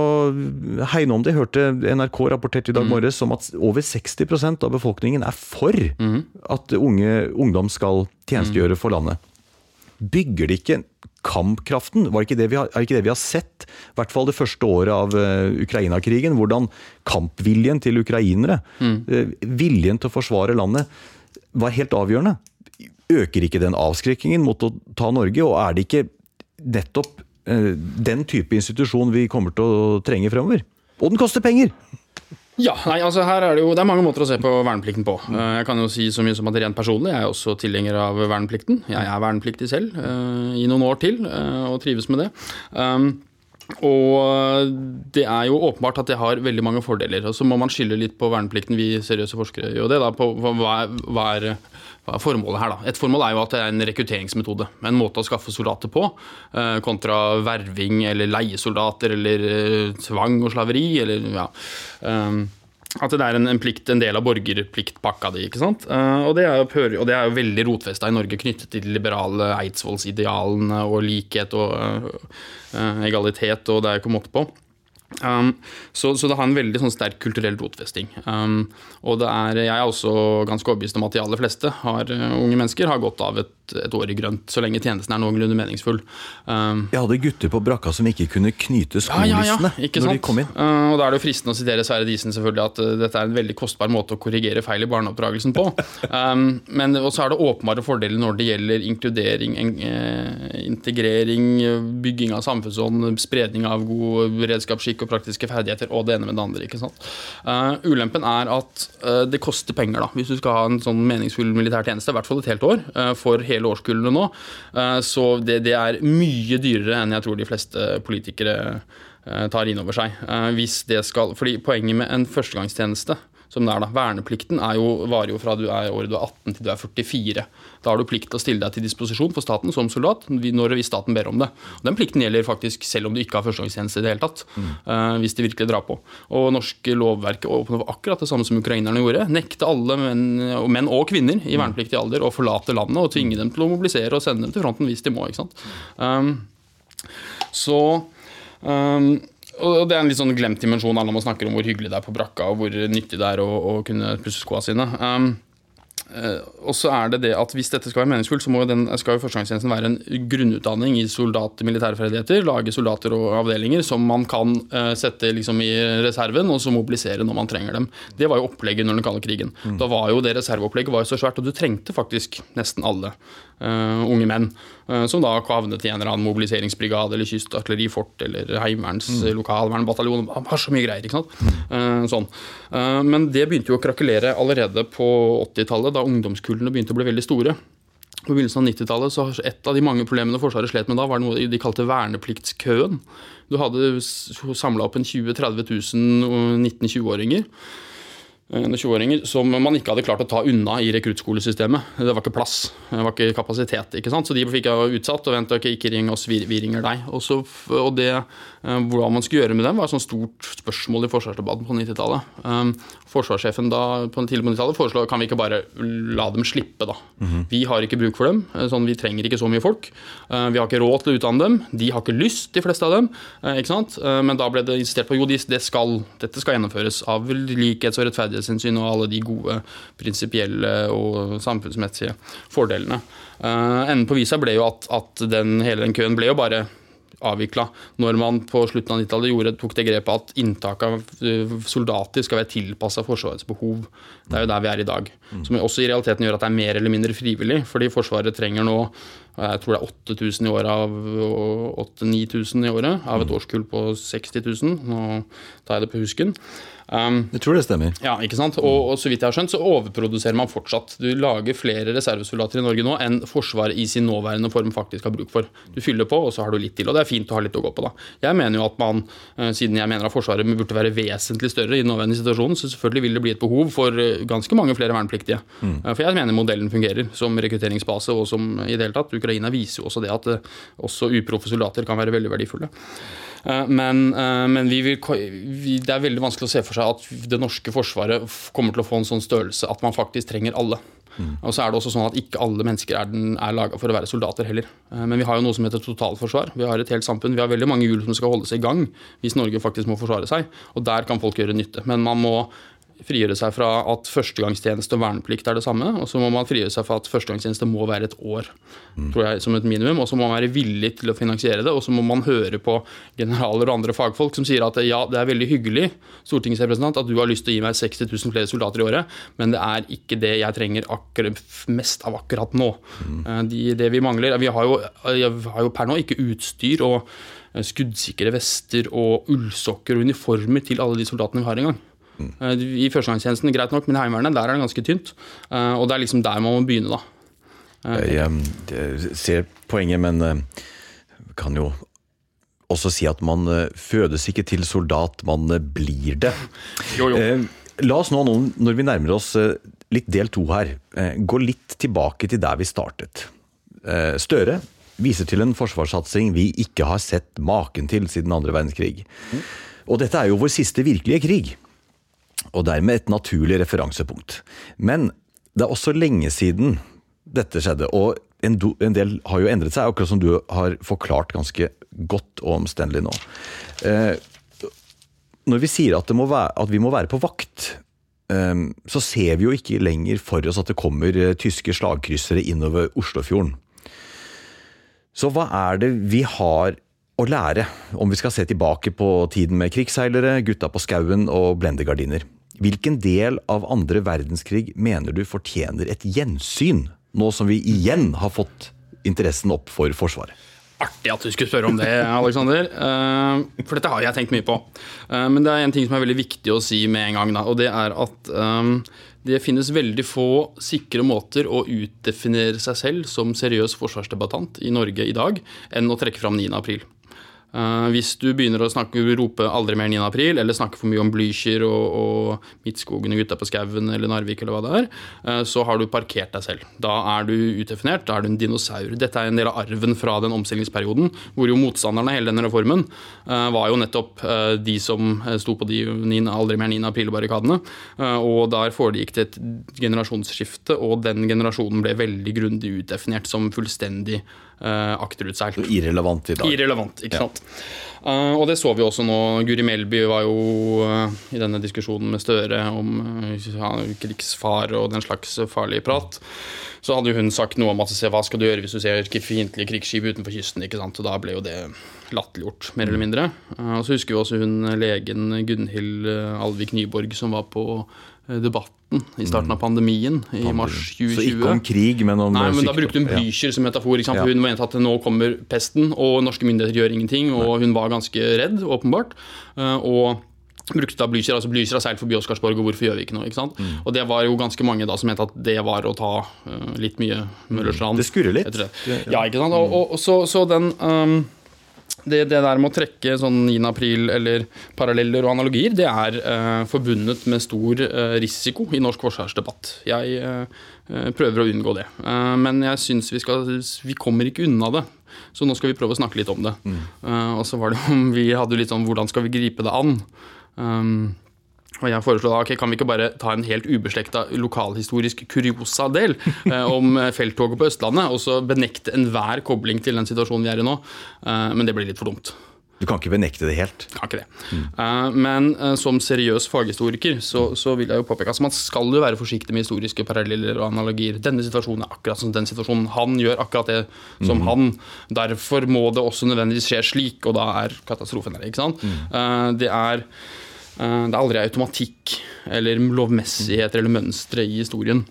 hegne om det? Jeg hørte NRK rapporterte i dag morges om at over 60% av befolkningen er for at unge, ungdom skal tjenestegjøre for landet. Bygger de ikke kampkraften? Var ikke det vi har, er ikke det vi har sett? I hvert fall det første året av eh, Ukraina-krigen. Hvordan kampviljen til ukrainere, eh, viljen til å forsvare landet, var helt avgjørende. Øker ikke den avskrekkingen mot å ta Norge, og er det ikke nettopp den type institusjon vi kommer til å trenge fremover? Og den koster penger! Ja, nei, altså her er det jo Det er mange måter å se på verneplikten på. Eh, Jeg kan jo si så mye som at rent personlig jeg er også tilhenger av verneplikten. Jeg er vernepliktig selv eh, i noen år til eh, og trives med det. Og det er jo åpenbart at det har veldig mange fordeler. Og så må man skille litt på verneplikten, vi seriøse forskere gjør det. da, på hva hva er, hva er formålet her, da? Et formål er jo at det er en rekrutteringsmetode. En måte å skaffe soldater på, eh, kontra verving eller leiesoldater eller eh, tvang og slaveri. eller ja. At det er en, en plikt, en del av borgerpliktpakka di. ikke sant? Uh, og, det er jo, og det er jo veldig rotfesta i Norge, knyttet til de liberale eidsvollsidealene og likhet og uh, egalitet, og det er ikke måte på. Um, så, så det har en veldig sånn sterk kulturell rotfesting. Um, og det er, jeg er også ganske overbevist om at de aller fleste har, unge mennesker har godt av et, et år i grønt, så lenge tjenesten er noenlunde meningsfull. Um, Jeg hadde gutter på brakka som ikke kunne knyte ja, ja, ja, når de kom inn. Uh, og Da er det jo fristende å sitere Sverre Disen selvfølgelig at uh, dette er en veldig kostbar måte å korrigere feil i barneoppdragelsen på. um, men også er det åpenbare fordeler når det gjelder inkludering, en- uh, integrering, bygging av samfunnsånd, spredning av god beredskapsskikk og praktiske ferdigheter, og det ene med det andre. ikke sant? Eh, ulempen er at eh, det koster penger da, hvis du skal ha en sånn meningsfull militær tjeneste, i hvert fall et helt år, eh, for hele årskullene nå. Eh, så det, det er mye dyrere enn jeg tror de fleste politikere eh, tar inn over seg. Eh, Hvis det skal, fordi Poenget med en førstegangstjeneste som det er da, Verneplikten er jo, varer jo fra du er året du er 18 til du er 44. Da har du plikt til å stille deg til disposisjon for staten som soldat når hvis staten ber om det. Og Den plikten gjelder faktisk selv om du ikke har førstegangstjeneste i det hele tatt. eh, hvis de virkelig drar på. Og norske lovverket åpner for akkurat det samme som ukrainerne gjorde. Nekte alle menn menn og kvinner i vernepliktig alder å forlate landet og tvinge dem til å mobilisere og sende dem til fronten hvis de må. ikke sant? Um, så um, og det er en litt sånn glemt dimensjon alle man snakker om hvor hyggelig det er på brakka, og hvor nyttig det er å, å kunne pusse skoa sine. Um, eh, og så er det det at Hvis dette skal være meningsfullt, så må jo den, skal jo førstegangstjenesten være en grunnutdanning i soldat- militære ferdigheter. Lage soldater og avdelinger som man kan uh, sette liksom i reserven, og så mobilisere når man trenger dem. Det var jo opplegget under den kalde krigen. Da var jo Det reserveopplegget var jo så svært, og du trengte faktisk nesten alle uh, unge menn. Eh, som da havnet i en eller annen mobiliseringsbrigade eller kystartillerifort eller Heimevernets mm. lokalvernbataljon. Det har så mye greier. ikke sant? Eh, sånn. Eh, men det begynte jo å krakelere allerede på 80-tallet, da ungdomskullene begynte å bli veldig store. På begynnelsen av 90-tallet så Et av de mange problemene Forsvaret slet med da, var noe de kalte vernepliktskøen. Du hadde samla opp en 20 000-30 000 19-20-åringer 20-åringer som man ikke hadde klart å ta unna i rekruttskolesystemet. Det var ikke plass, det var ikke kapasitet. ikke sant? Så de fikk jeg utsatt og ventet, ok, ikke ring oss, vi, vi ringer deg. Og, så, og det, eh, Hvordan man skulle gjøre med dem, var et sånt stort spørsmål i forsvarsdebatten på 90-tallet. Um, forsvarssjefen da på tidlig på 90-tallet foreslo kan vi ikke bare la dem slippe. da. Mm -hmm. Vi har ikke bruk for dem, eh, sånn, vi trenger ikke så mye folk. Vi har ikke råd til å utdanne dem, de har ikke lyst, de fleste av dem. Ikke sant? Men da ble det insistert på jo, det skal, dette skal gjennomføres av likhets- og rettferdighet rettferdighetshensyn og alle de gode prinsipielle og samfunnsmessige fordelene. Uh, enden på visa ble jo at, at den, hele den køen ble jo bare avvikla når man på slutten av 90-tallet tok det grepet at inntak av eh, soldater skal være tilpassa Forsvarets behov. Det er jo der vi er i dag. Som også i realiteten gjør at det er mer eller mindre frivillig. Fordi Forsvaret trenger nå jeg tror det er 8000 i året av 8000-9000 i året av et årskull på 60 000. Nå tar jeg det på husken. Um, jeg tror det stemmer. Ja, ikke sant? Og, og, så vidt jeg har skjønt, så overproduserer man fortsatt. Du lager flere reservesoldater i Norge nå enn Forsvaret i sin nåværende form faktisk har bruk for. Du fyller på, og så har du litt til. Og det er fint å ha litt å gå på, da. Jeg mener jo at man, eh, siden jeg mener at Forsvaret burde være vesentlig større i den nåværende situasjonen, så selvfølgelig vil det bli et behov for eh, ganske mange flere vernepliktige. Mm. For jeg mener modellen fungerer som rekrutteringsbase, og som i det hele tatt. Ukraina viser jo også det at også uproffe soldater kan være veldig verdifulle. Eh, men, eh, men vi vil, vi, det er veldig vanskelig å se for seg at det norske forsvaret kommer til å få en sånn størrelse at man faktisk trenger alle. Mm. Og så er det også sånn at Ikke alle mennesker er, den, er laga for å være soldater heller. Eh, men vi har jo noe som heter totalforsvar. Vi har et helt samfunn. Vi har veldig mange hjul som skal holdes i gang hvis Norge faktisk må forsvare seg. Og der kan folk gjøre nytte. Men man må frigjøre seg fra at førstegangstjeneste og verneplikt er det samme. Og så må man frigjøre seg fra at førstegangstjeneste må være et år, mm. tror jeg, som et minimum. Og så må man være villig til å finansiere det. Og så må man høre på generaler og andre fagfolk som sier at ja, det er veldig hyggelig stortingsrepresentant, at du har lyst til å gi meg 60 000 flere soldater i året, men det er ikke det jeg trenger mest av akkurat nå. Mm. Eh, de, det vi mangler Vi har jo, har jo per nå ikke utstyr og eh, skuddsikre vester og ullsokker og uniformer til alle de soldatene vi har engang. Mm. I førstegangstjenesten, greit nok, men i Heimevernet der er det ganske tynt. Eh, og det er liksom der man må begynne, da. Eh, jeg, jeg ser poenget, men kan jo også si at man fødes ikke til soldat, man blir det. Jo, jo. La oss nå, når vi nærmer oss litt del to her, gå litt tilbake til der vi startet. Støre viser til en forsvarssatsing vi ikke har sett maken til siden andre verdenskrig. Mm. Og dette er jo vår siste virkelige krig og dermed et naturlig referansepunkt. Men det er også lenge siden dette skjedde, og en, del har jo endret seg, akkurat som du har forklart ganske godt og omstendelig nå. Eh, når vi sier at, være, at, vi må være på vakt, eh, så ser vi jo ikke lenger for oss at det kommer eh, tyske slagkryssere innover Oslofjorden. Så hva er det vi har å lære, om vi skal se tilbake på tiden med krigsseilere, gutta på skauen og blendegardiner? Hvilken del av andre verdenskrig mener du fortjener et gjensyn, nå som vi igjen har fått interessen opp for Forsvaret? Artig at du skulle spørre om det, Alexander. Eh, for dette har jeg tenkt mye på. Eh, men det er en ting som er veldig viktig å si med en gang. Og det er at eh, det finnes veldig få sikre måter å utdefinere seg selv som seriøs forsvarsdebattant i Norge i dag, enn å trekke fram 9. april. Uh, hvis du begynner å snakke, rope 'aldri mer 9. april', eller snakke for mye om Blücher og, og Midtskogen og Gutta på skauen eller Narvik, eller hva det er, uh, så har du parkert deg selv. Da er du utdefinert, da er du en dinosaur. Dette er en del av arven fra den omstillingsperioden, hvor jo motstanderne av hele denne reformen uh, var jo nettopp de som sto på de 9, aldri mer 9. april-barrikadene. og der foregikk det et generasjonsskifte, og den generasjonen ble veldig grundig utdefinert som fullstendig uh, akterutseilt. Irrelevant i dag. Irrelevant, ikke sant. Uh, og det så vi også nå. Guri Melby var jo uh, i denne diskusjonen med Støre om uh, krigsfare og den slags farlige prat. Så hadde hun sagt noe om at hva skal du gjøre hvis du ser fiendtlige krigsskip utenfor kysten. ikke sant? Og da ble jo det latterliggjort, mer eller mindre. Og så husker vi også hun legen Gunhild Alvik Nyborg som var på debatten i starten av pandemien i mars 2020. Så ikke om krig, men om Nei, men Da brukte hun Blücher som metafor. Ja. Hun mente at nå kommer pesten, og norske myndigheter gjør ingenting. Og hun var ganske redd, åpenbart. Eh, og brukte da Blücher. altså Blücher har seilt forbi Oscarsborg, og hvorfor gjør vi ikke noe? ikke sant? Mm. Og det var jo ganske mange da som mente at det var å ta uh, litt mye Møllerstrand. Det skurrer litt. Ja, ikke sant. Og, og så, så, den um, det, det der med å trekke sånn 9. april eller paralleller og analogier, det er eh, forbundet med stor eh, risiko i norsk forsvarsdebatt. Jeg eh, prøver å unngå det. Eh, men jeg syns vi skal Vi kommer ikke unna det. Så nå skal vi prøve å snakke litt om det. Mm. Eh, og så var det om vi hadde litt sånn Hvordan skal vi gripe det an? Um, og jeg foreslår da, ok, Kan vi ikke bare ta en helt ubeslekta lokalhistorisk kuriosa-del eh, om eh, felttoget på Østlandet, og så benekte enhver kobling til den situasjonen vi er i nå? Eh, men det blir litt for dumt. Du kan ikke benekte det helt? Kan ikke det. Mm. Uh, men uh, som seriøs faghistoriker så, så, vil jeg jo påpeke at altså, man skal jo være forsiktig med historiske paralleller og analogier. Denne situasjonen er akkurat som den situasjonen. Han gjør akkurat det som mm. han. Derfor må det også nødvendigvis skje slik, og da er katastrofen der. ikke sant? Mm. Uh, det er det er aldri automatikk eller lovmessigheter eller mønstre i historien.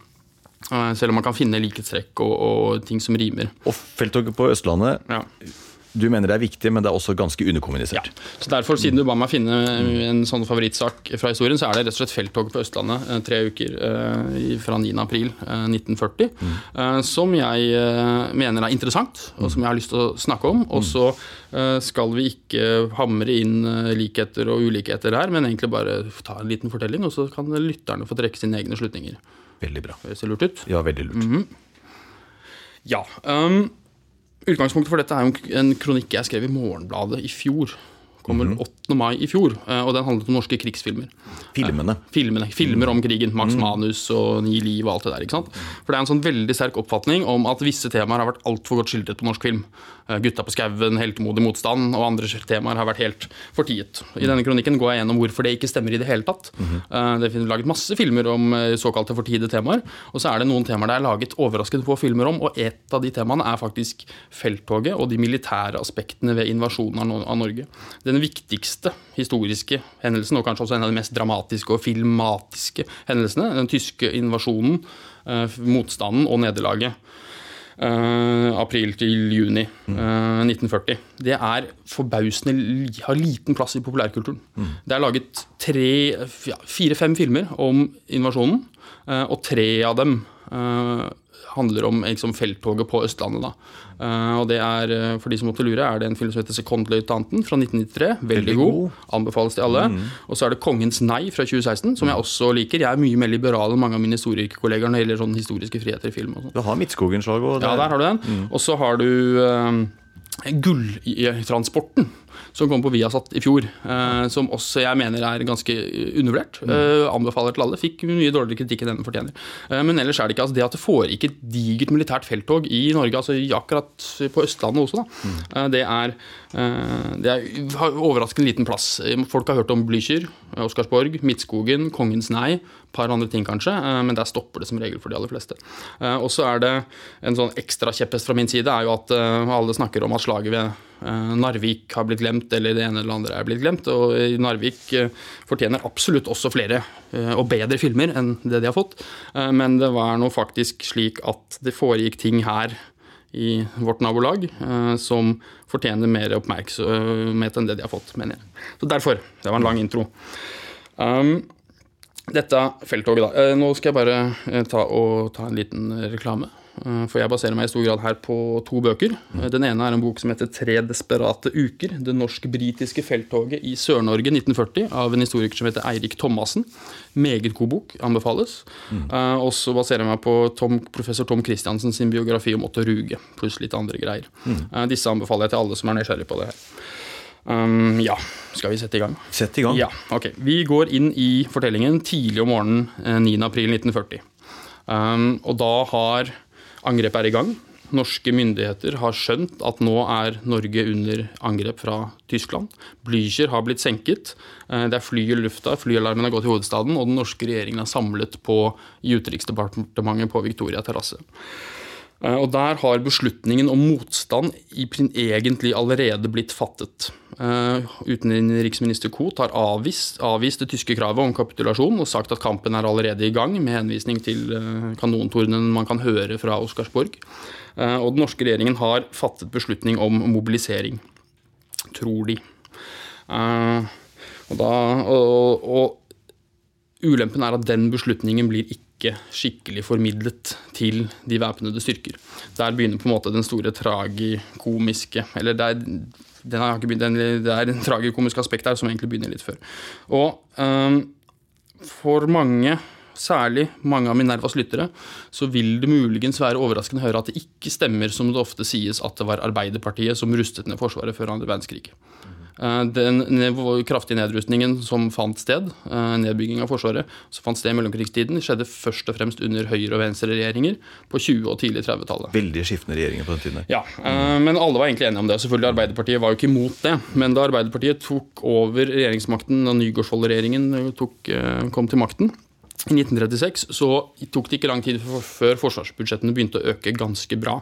Eh, selv om man kan finne likhetstrekk og, og ting som rimer. Og felttoget på Østlandet ja. Du mener det er viktig, men det er også ganske underkommunisert. Ja. Så derfor, Siden du ba meg finne en sånn favorittsak fra historien, så er det rett og slett felttoget på Østlandet eh, tre uker eh, fra 9.4.1940, eh, mm. eh, som jeg mener er interessant, og som jeg har lyst til å snakke om. Og så skal vi ikke hamre inn likheter og ulikheter her, men egentlig bare ta en liten fortelling, og så kan lytterne få trekke sine egne slutninger. Veldig bra. Det ser lurt ut? Ja, veldig lurt. Mm -hmm. Ja. Um, Utgangspunktet for dette er jo en kronikk jeg skrev i Morgenbladet i fjor. Kommer mm -hmm. 8. mai i fjor, eh, og den handlet om norske krigsfilmer. Filmene? Eh, filmene, Filmer om krigen. Max mm. Manus og Ni liv og alt det der. ikke sant? For det er en sånn veldig sterk oppfatning om at visse temaer har vært altfor godt skildret på norsk film. Eh, Gutta på skauen, heltemodig motstand og andre temaer har vært helt fortiet. I denne kronikken går jeg gjennom hvorfor det ikke stemmer i det hele tatt. Mm -hmm. Det er laget masse filmer om såkalte fortiede temaer, og så er det noen temaer det er laget overraskende få filmer om, og et av de temaene er faktisk felttoget og de militære aspektene ved invasjonen av Norge. Den viktigste historiske hendelsen, og kanskje også en av de mest dramatiske og filmatiske hendelsene, den tyske invasjonen, motstanden og nederlaget. Uh, april til juni uh, eh, 1940. Det er forbausende har liten plass i populærkulturen. Mm. Det er laget fire-fem filmer om invasjonen, uh, og tre av dem handler om liksom, felttoget på Østlandet. Uh, og det er, eh, for de som måtte lure, er det en film som heter 'Sekondløytnanten' fra 1993. Veldig, Veldig god. god. Anbefales til alle. Mm. Og så er det 'Kongens nei' fra 2016, som jeg også liker. Jeg er mye mer liberal enn mange av mine historikerkollegaer når det gjelder sånn historiske friheter i film. Du har Midtskogen-slaget. Ja, der har du den. Mm. Og så har du uh, Gulltransporten som kom på Viasat i fjor. Eh, som også jeg mener er ganske undervurdert. Mm. Eh, anbefaler til alle. Fikk mye dårligere kritikk enn denne fortjener. Eh, men ellers er det ikke altså, det at det foregikk et digert militært felttog i Norge, altså akkurat på Østlandet også, da, mm. Eh, det, er, eh, det er, overraskende liten plass. Folk har hørt om Blücher, Oscarsborg, Midtskogen, Kongens nei, et par andre ting kanskje, men der stopper det som regel for de aller fleste. Og så er det en sånn ekstra kjepphest fra min side, er jo at alle snakker om at slaget ved Narvik har blitt glemt, eller det ene eller andre er blitt glemt. Og Narvik eh, fortjener absolutt også flere eh, og bedre filmer enn det de har fått. Men det var nå faktisk slik at det foregikk ting her i vårt nabolag som fortjener mer oppmerksomhet enn det de har fått, mener jeg. Så derfor. Det var en lang intro. Um, dette felttoget, da. Nå skal jeg bare ta, ta en liten reklame. Eh, for jeg baserer meg i stor grad her på to bøker. Eh, den ene er en bok som heter 'Tre desperate uker'. Det norsk-britiske felttoget i Sør-Norge 1940 av en historiker som heter Eirik Thomassen. Meget god bok. Anbefales. Mm. Uh, og så baserer jeg meg på Tom, professor Tom Christiansen sin biografi om Otto Ruge, pluss litt andre greier. Mm. Disse anbefaler jeg til alle som er nysgjerrig på det her. Um, ja, skal vi sette i gang? Sett i gang. Ja, ok. Vi går inn i fortellingen tidlig om morgenen 9.4.1940. Um, og da har Angrepet er i gang. Norske myndigheter har skjønt at nå er Norge under angrep fra Tyskland. Blücher har blitt senket. Eh, det er fly i lufta, flyalarmen har gått i hovedstaden, og den norske regjeringen er samlet på, i Utenriksdepartementet på Victoria terrasse. Eh, og Der har beslutningen om motstand egentlig allerede blitt fattet. Uh, utenriksminister Koht har avvist, avvist, det tyske kravet om kapitulasjon og sagt at kampen er allerede i gang, med henvisning til uh, kanontordenen man kan høre fra Oscarsborg. Uh, og den norske regjeringen har fattet beslutning om mobilisering. Tror de. Og, da, og, og ulempen er at den beslutningen blir ikke skikkelig formidlet til de væpnede styrker. Der begynner på en måte den store tragikomiske Eller der den har ikke begynt, den, Det er en tragikomisk aspekt her som egentlig begynner litt før. Og um, for mange særlig mange av Minervas lyttere, så vil det muligens være overraskende å høre at det ikke stemmer som det ofte sies at det var Arbeiderpartiet som rustet ned Forsvaret før andre verdenskrig. Eh, den kraftige nedrustningen som fant sted, eh, nedbygging av Forsvaret, som fant sted i mellomkrigstiden, skjedde først og fremst under høyre- og venstreregjeringer på 20- og tidlig 30-tallet. Veldig skiftende regjeringer på den tiden. Ja, mm. men alle var egentlig enige om det. Selvfølgelig Arbeiderpartiet var jo ikke imot det. Men da Arbeiderpartiet tok over regjeringsmakten, da Nygaardsvold-regjeringen kom til makten, i 1936 så tok det ikke lang tid før forsvarsbudsjettene begynte å øke ganske bra.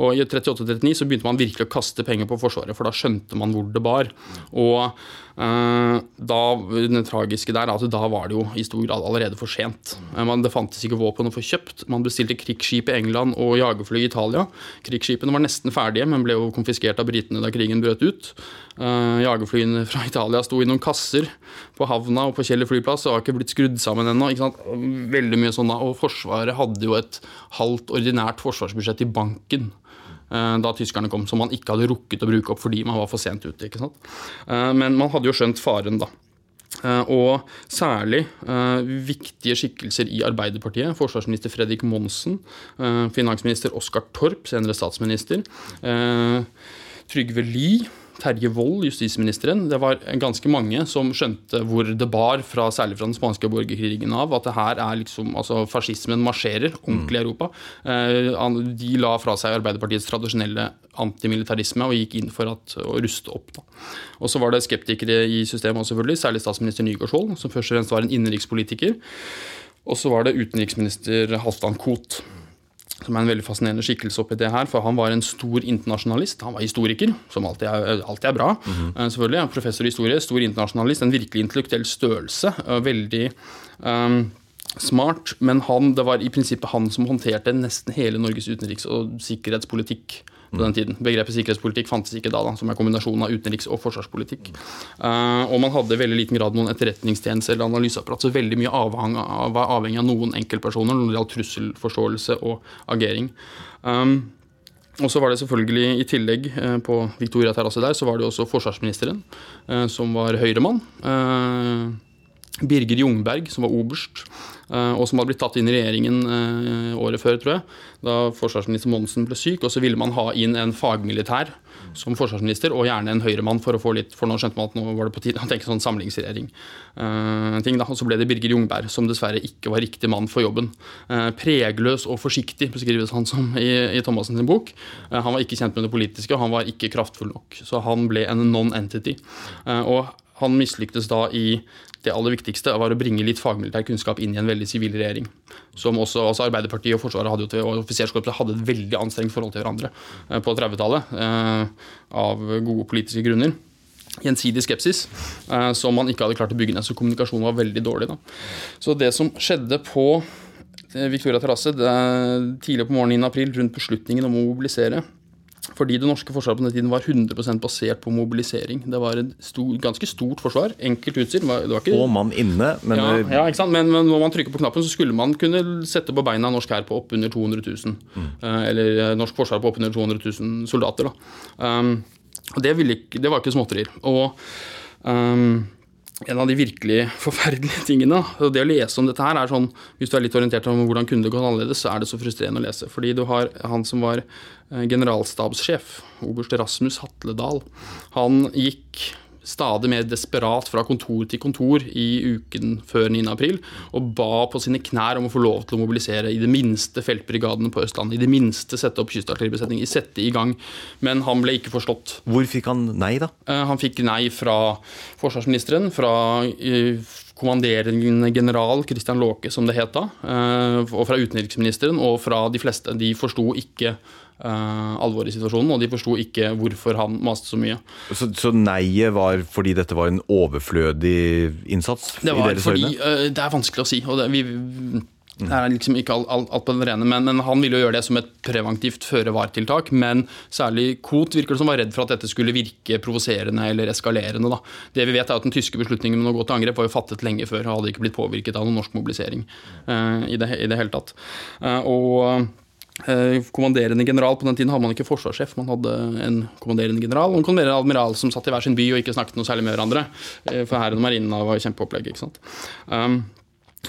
Og I 38-39 så begynte man virkelig å kaste penger på Forsvaret, for da skjønte man hvor det bar. Og da, det tragiske der at da var det jo i stor grad allerede for sent. Man, det fantes ikke våpen å få kjøpt. Man bestilte krigsskip i England og jagerfly i Italia. Krigsskipene var nesten ferdige, men ble jo konfiskert av britene da krigen brøt ut. Uh, jagerflyene fra Italia sto i noen kasser på havna og på Kjeller flyplass og har ikke blitt skrudd sammen ennå. Veldig mye sånn da, Og Forsvaret hadde jo et halvt ordinært forsvarsbudsjett i banken Eh, da tyskerne kom, som man ikke hadde rukket å bruke opp fordi man var for sent ute. ikke sant? Eh, men man hadde jo skjønt faren, da. Eh, og særlig viktige skikkelser i Arbeiderpartiet. Forsvarsminister Fredrik Monsen, finansminister Oskar Torp, senere statsminister. Trygve Lie Terje Wold, justisministeren. Det var ganske mange som skjønte hvor det bar, fra, særlig fra den spanske borgerkrigen av, at det her er liksom, altså Fascismen marsjerer ordentlig i Europa. Eh, de la fra seg Arbeiderpartiets tradisjonelle antimilitarisme og gikk inn for at, å ruste opp. Da. Og så var det skeptikere i systemet selvfølgelig, særlig statsminister Nygaardsvold, som først og fremst var en innenrikspolitiker. Og så var det utenriksminister Halvdan Koht som er en veldig fascinerende skikkelse oppi det her. For han var en stor internasjonalist. Han var historiker, som alltid er, alltid er bra. Mm -hmm. selvfølgelig. Professor i historie, stor internasjonalist. En virkelig intellektuell størrelse. Veldig um, smart. Men han, det var i prinsippet han som håndterte nesten hele Norges utenriks- og sikkerhetspolitikk på den tiden. Begrepet sikkerhetspolitikk fantes ikke da, da som er kombinasjonen av utenriks- og forsvarspolitikk. Uh, og man hadde i veldig liten grad noen etterretningstjeneste eller analyseapparat, så veldig mye avhang av, var avhengig av noen enkeltpersoner når det gjaldt trusselforståelse og agering. Um, og så var det selvfølgelig, i tillegg uh, på Victoria terrasse der, så var det også forsvarsministeren, uh, som var høyremann. Birger Jungberg, som var oberst. Eh, og som hadde blitt tatt inn i regjeringen eh, året før, tror jeg, da forsvarsminister Monsen ble syk. Og så ville man ha inn en fagmilitær som forsvarsminister, og gjerne en høyremann, for å få litt, for nå skjønte man at nå var det på tide å tenke sånn samlingsregjering. Uh, ting da, Og så ble det Birger Jungberg, som dessverre ikke var riktig mann for jobben. Pregløs og forsiktig, beskrives han som i, i Thomassen sin bok. Han var ikke kjent med det politiske, og han var ikke kraftfull nok. Så han ble en non-entity. og han mislyktes da i det aller viktigste var å bringe litt fagmilitær kunnskap inn i en veldig sivil regjering. Som også, altså Arbeiderpartiet og Forsvaret hadde og offiserskorpset hadde et veldig anstrengt forhold til hverandre eh, på 30-tallet. Eh, av gode politiske grunner. Gjensidig skepsis eh, som man ikke hadde klart å bygge ned. Så kommunikasjonen var veldig dårlig. Da. Så det som skjedde på Victoria terrasse tidlig på morgenen i april, rundt beslutningen om å mobilisere, fordi det norske forsvaret på den tiden var 100% basert på mobilisering. Det var et stor, ganske stort forsvar. Enkelt utstyr. Og mann inne, men ja, ja, ikke sant? Men, men, når man trykker på knappen, så skulle man kunne sette på beina norsk hær på oppunder 200 000. Mm. Uh, eller eh, norsk forsvar på oppunder 200 000 soldater. Um, og det, ikke, det, var ikke småtterier. Og um, en av de virkelig forferdelige tingene og Det å lese om dette her er sånn Hvis du er litt orientert om hvordan kunne det gått annerledes, så er det så frustrerende å lese. Fordi du har han som var eh, generalstabssjef, oberst Rasmus Hatledal. Han gikk stadig mer desperat fra kontor til kontor i uken før 9.4 og ba på sine knær om å få lov til å mobilisere i det minste feltbrigadene på Østlandet. I det minste sette opp kystartilleribesetning, sette i gang. Men han ble ikke forstått. Hvor fikk han nei, da? Eh, han fikk nei fra forsvarsministeren, fra eh, kommanderende general Christian Låke, som det het da, eh, og fra utenriksministeren og fra de fleste. De forsto ikke uh, alvoret i situasjonen, og de forsto ikke hvorfor han maste så mye. Så, så neiet var fordi dette var en overflødig innsats? Det var fordi, uh, det er vanskelig å si. og det, vi, det er liksom ikke alt, alt, alt på den rene, men, men, han ville jo gjøre det som et preventivt føre-var-tiltak. Men særlig Koht virker det som var redd for at dette skulle virke provoserende eller eskalerende. Da. Det vi vet er at Den tyske beslutningen om å gå til angrep var jo fattet lenge før og hadde ikke blitt påvirket av noen norsk mobilisering uh, i, det, i, det, hele tatt. Og kommanderende general. På den tiden hadde man ikke forsvarssjef, man hadde en kommanderende general og en kommanderende admiral som satt i hver sin by og ikke snakket noe særlig med hverandre. Eh, For hæren og marinen var kjempeopplegg. ikke sant? Um,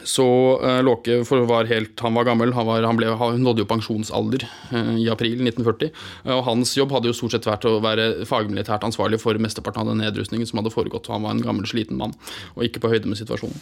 så uh, Låke var helt, han var gammel, han, var, han, ble, han nådde jo pensjonsalder uh, i april 1940. eh, og Hans jobb hadde jo stort sett vært å være fagmilitært ansvarlig for mesteparten av den nedrustningen som hadde foregått. Han var en gammel, sliten mann og ikke på høyde med situasjonen.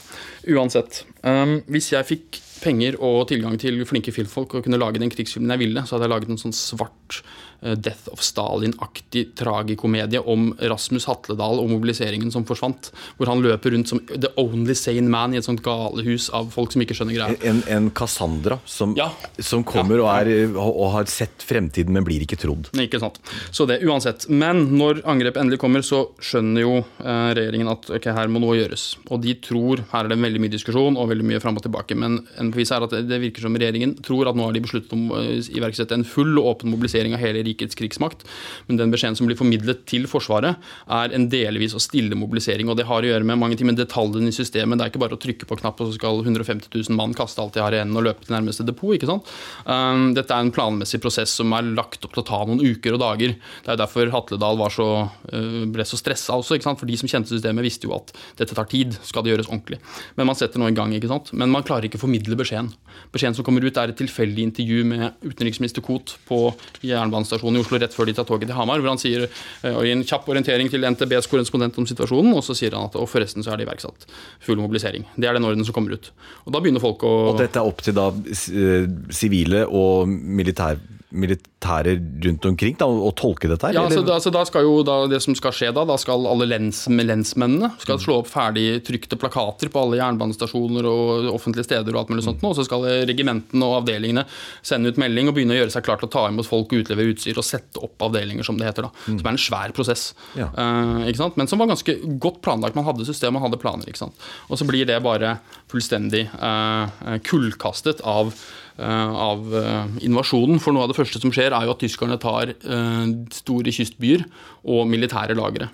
Uansett, um, hvis jeg fikk penger og tilgang til flinke filmfolk og kunne lage den krigsfilmen jeg ville, så hadde jeg laget en sånn svart Death of Stalin-aktig tragikomedie om Rasmus Hatledal og mobiliseringen som forsvant. Hvor han løper rundt som the only sane man i et sånt galehus av folk som ikke skjønner greia. En, en Cassandra som, Ja. som kommer og, er, og, har sett fremtiden, men blir ikke trodd. Ikke sant. Så det uansett. Men når angrepet endelig kommer, så skjønner jo eh, regjeringen at ok, her må noe gjøres. Og de tror Her er det veldig mye diskusjon og veldig mye fram og tilbake. Men en bevis er at det- det virker som regjeringen tror at nå har de besluttet om å eh, iverksette en full og åpen mobilisering av hele rikets krigsmakt. Men den beskjeden som blir formidlet til Forsvaret, er en delvis og stille mobilisering. Og det har å gjøre med mange timer detaljene i systemet. Det er ikke bare å trykke på knapp, og så skal 150 000 mann kaste alt de har igjen og løpe til nærmeste depot. ikke sant? Um, dette er en planmessig prosess som er lagt opp til å ta noen uker og dager. Det er jo derfor Hatledal så, uh, ble så stressa også. ikke sant? For de som kjente systemet, visste jo at dette tar tid. Skal det gjøres ordentlig. Men man setter nå i gang. ikke sant? Men man klarer ikke å formidle beskjeden. Beskjeden som kommer ut, er et tilfeldig intervju med utenriksminister Koht på jernbanestasjonen i Oslo rett før de tar toget til Hamar, hvor han sier uh, og gir en kjapp orientering til NTBs korrespondent om situasjonen, og så sier han at og forresten så er det iverksatt full mobilisering. Det er den orden som kommer ut. Og da begynner folk å Og dette er opp til da eh, sivile og militær, militære rundt omkring da, og tolke dette her? Ja, altså, da, altså, da skal jo da, Det som skal skje da, da skal alle lens, lensmennene skal slå opp ferdig trykte plakater på alle jernbanestasjoner og offentlige steder, og alt mulig sånt, og så skal regimentene og avdelingene sende ut melding og begynne å gjøre seg klar til å ta imot folk og utlevere utstyr og sette opp avdelinger, som det heter. da, Som er en svær prosess. Ja. Uh, ikke sant? Men som var ganske godt planlagt. Man hadde system, man hadde planer. ikke sant? Og så blir det bare fullstendig uh, kullkastet av av eh, invasjonen. For noe av det første som skjer, er jo at tyskerne tar eh, store kystbyer og militære lagre.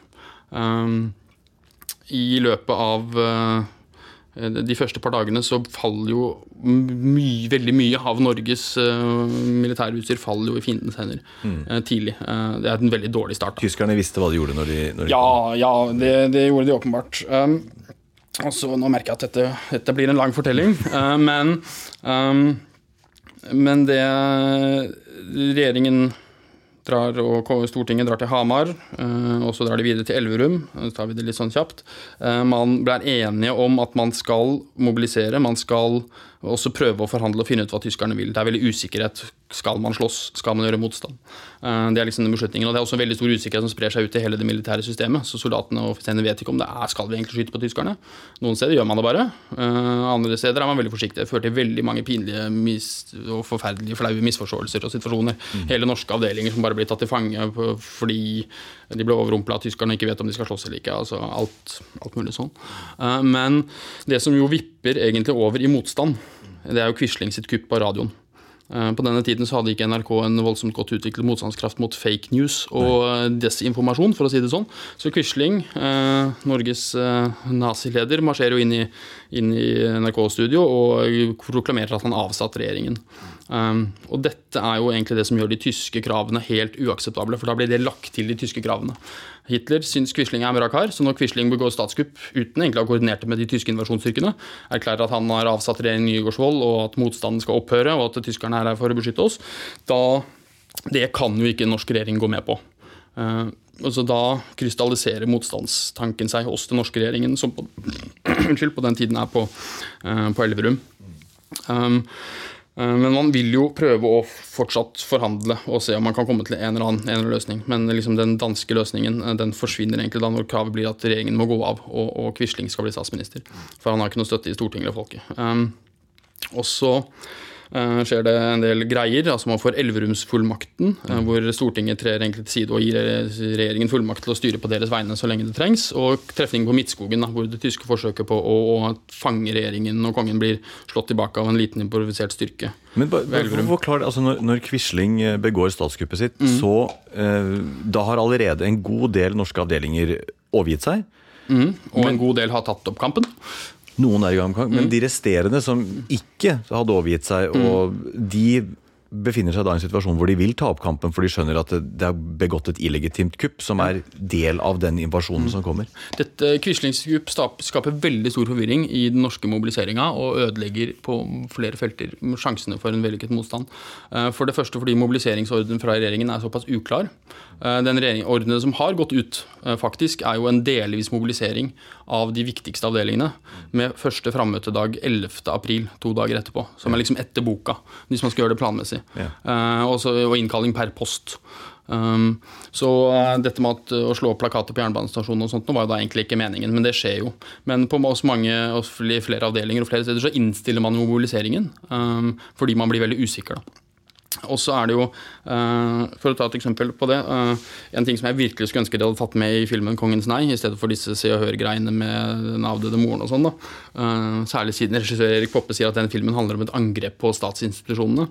I løpet av eh, de første par dagene så faller jo mye, veldig mye av Norges uh, militærutstyr faller jo i fiendens hender eh, tidlig. Eh, det er en veldig dårlig start. Tyskerne visste hva de gjorde når de, når de Ja, ja det, det gjorde de åpenbart. Um, altså, nå merker jeg at dette, dette blir en lang fortelling, uh, men um, Men det regjeringen drar og Stortinget drar til Hamar, uh, og så drar de videre til Elverum. Så tar vi det litt sånn kjapt. Uh, man blir enige om at man skal mobilisere. Man skal også prøve å forhandle og finne ut hva tyskerne vil. Det er veldig usikkerhet. Skal man slåss? Skal man gjøre motstand? Uh, det er liksom den beslutningen. Og det er også veldig stor usikkerhet som sprer seg ut i hele det militære systemet. Så soldatene og offiserene vet ikke om det er skal vi egentlig skyte på tyskerne. Noen steder gjør man det bare. Uh, andre steder er man veldig forsiktig. Det fører til veldig mange pinlige mis og forferdelige flaue misforståelser og situasjoner. Hele norske avdelinger som bare blir tatt til fange fordi de ble overrumpla av tyskerne og ikke vet om de skal slåss eller ikke. altså alt, alt mulig sånn. Uh, men det som jo vipper egentlig over i motstand, det er jo Quisling sitt kupp på radioen. Eh, På denne tiden så hadde ikke NRK en voldsomt godt utviklet motstandskraft mot fake news og Nei. desinformasjon, for å si det sånn. Så Quisling, eh, Norges eh, nazileder, marsjerer jo inn i, i NRK-studio og proklamerer at han avsatt regjeringen. Um, og dette er jo egentlig det som gjør de tyske kravene helt uakseptable, for da blir det lagt til de tyske kravene. Hitler syns Quisling er en bra kar, så når Quisling begår statskupp uten egentlig å ha koordinert det med de tyske invasjonsstyrkene, erklærer at han har avsatt regjeringen Nygaardsvold, og at motstanden skal opphøre, og at tyskerne er her for å beskytte oss, da Det kan jo ikke en norsk regjering gå med på. Uh, altså da krystalliserer motstandstanken seg hos den norske regjeringen, som på, på den tiden er på, uh, på Elverum. Um, Men man vil jo prøve å fortsatt forhandle og se om man kan komme til en eller annen, en eller annen løsning. Men liksom den danske løsningen eh, den forsvinner egentlig da når kravet blir at regjeringen må gå av og, og Quisling skal bli statsminister. For han har ikke noe støtte i Stortinget eller folket. Um, og så eh, skjer det en del greier. altså Man får Elverumsfullmakten, mm. hvor Stortinget trer egentlig til side og gir eh, regjeringen fullmakt til å styre på deres vegne så lenge det trengs. Og trefningen på Midtskogen, da, hvor det tyske forsøket på å, å fange regjeringen og kongen blir slått tilbake av en liten improvisert styrke. Men forklar altså når, når Quisling eh, begår statskuppet sitt, Mm. så eh, da har allerede en god del norske avdelinger overgitt seg. Og en god del har tatt opp kampen. Noen er i gang, Mm. men de resterende som ikke hadde overgitt seg, og de befinner seg da i en situasjon hvor de vil ta opp kampen, for de skjønner at det, er begått et illegitimt kupp, som er del av den invasjonen som kommer. Dette Quislings kupp skaper veldig stor forvirring i den norske mobiliseringa og ødelegger på flere felter sjansene for en vellykket motstand. Eh, For det første fordi mobiliseringsordren fra regjeringen er såpass uklar. Eh, Den regjering- som har gått ut, eh, faktisk, er jo en delvis mobilisering av de viktigste avdelingene, med første frammøtedag 11. april, to dager etterpå. Som er liksom etter boka, hvis man skal gjøre det planmessig. Ja. Også, og innkalling per post. Um, så uh, dette med at, å slå plakater på jernbanestasjonen og sånt, nå var jo da egentlig ikke meningen, men det skjer jo. Men på oss mange og flere avdelinger og flere steder så innstiller man mobiliseringen um, fordi man blir veldig usikker. da. Og så er det jo, eh, for å ta et eksempel på det, eh, en ting som jeg virkelig skulle ønske de hadde tatt med i filmen 'Kongens nei', i stedet for disse Se og Hør-greiene med den avdøde moren og sånn. da. Eh, Særlig siden regissør Erik Poppe sier at den filmen handler om et angrep på statsinstitusjonene.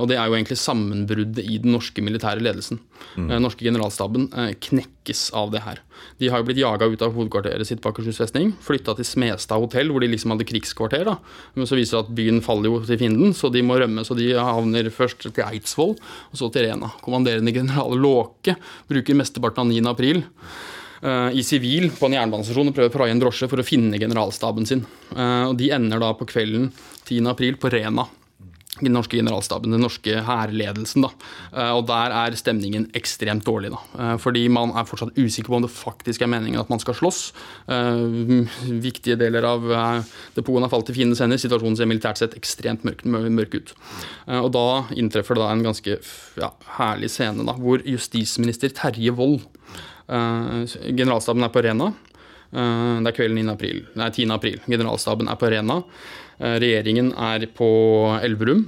Og det er jo egentlig sammenbruddet i den norske militære ledelsen. Den norske generalstaben knekkes av det her. De har jo blitt jaga ut av hovedkvarteret sitt på Akershus festning, flytta til Smestad hotell, hvor de liksom hadde krigskvarter. da. Men så viser det at byen faller jo til fienden, så de må rømme. Så de havner først til Eidsvoll, og så til Rena. Kommanderende general Låke bruker mesteparten av 9. april eh, i sivil på en jernbanestasjon og prøver å praie en drosje for å finne generalstaben sin. Eh, og De ender da på kvelden 10. april på Rena. Den norske generalstaben, den norske hærledelsen. Eh, Og der er stemningen ekstremt dårlig. da. Eh, Fordi man er fortsatt usikker på om det faktisk er meningen at man skal slåss. Eh, Viktige deler av depoten har falt i fiendens hender. Situasjonen ser militært sett ekstremt mørk, mørk ut. Og da inntreffer det da en ganske ja, herlig scene da, hvor justisminister Terje Wold Generalstaben er på Rena. Det er kvelden 9. april, nei, 10. april. Generalstaben er på Rena. Eh, Regjeringen er på Elverum.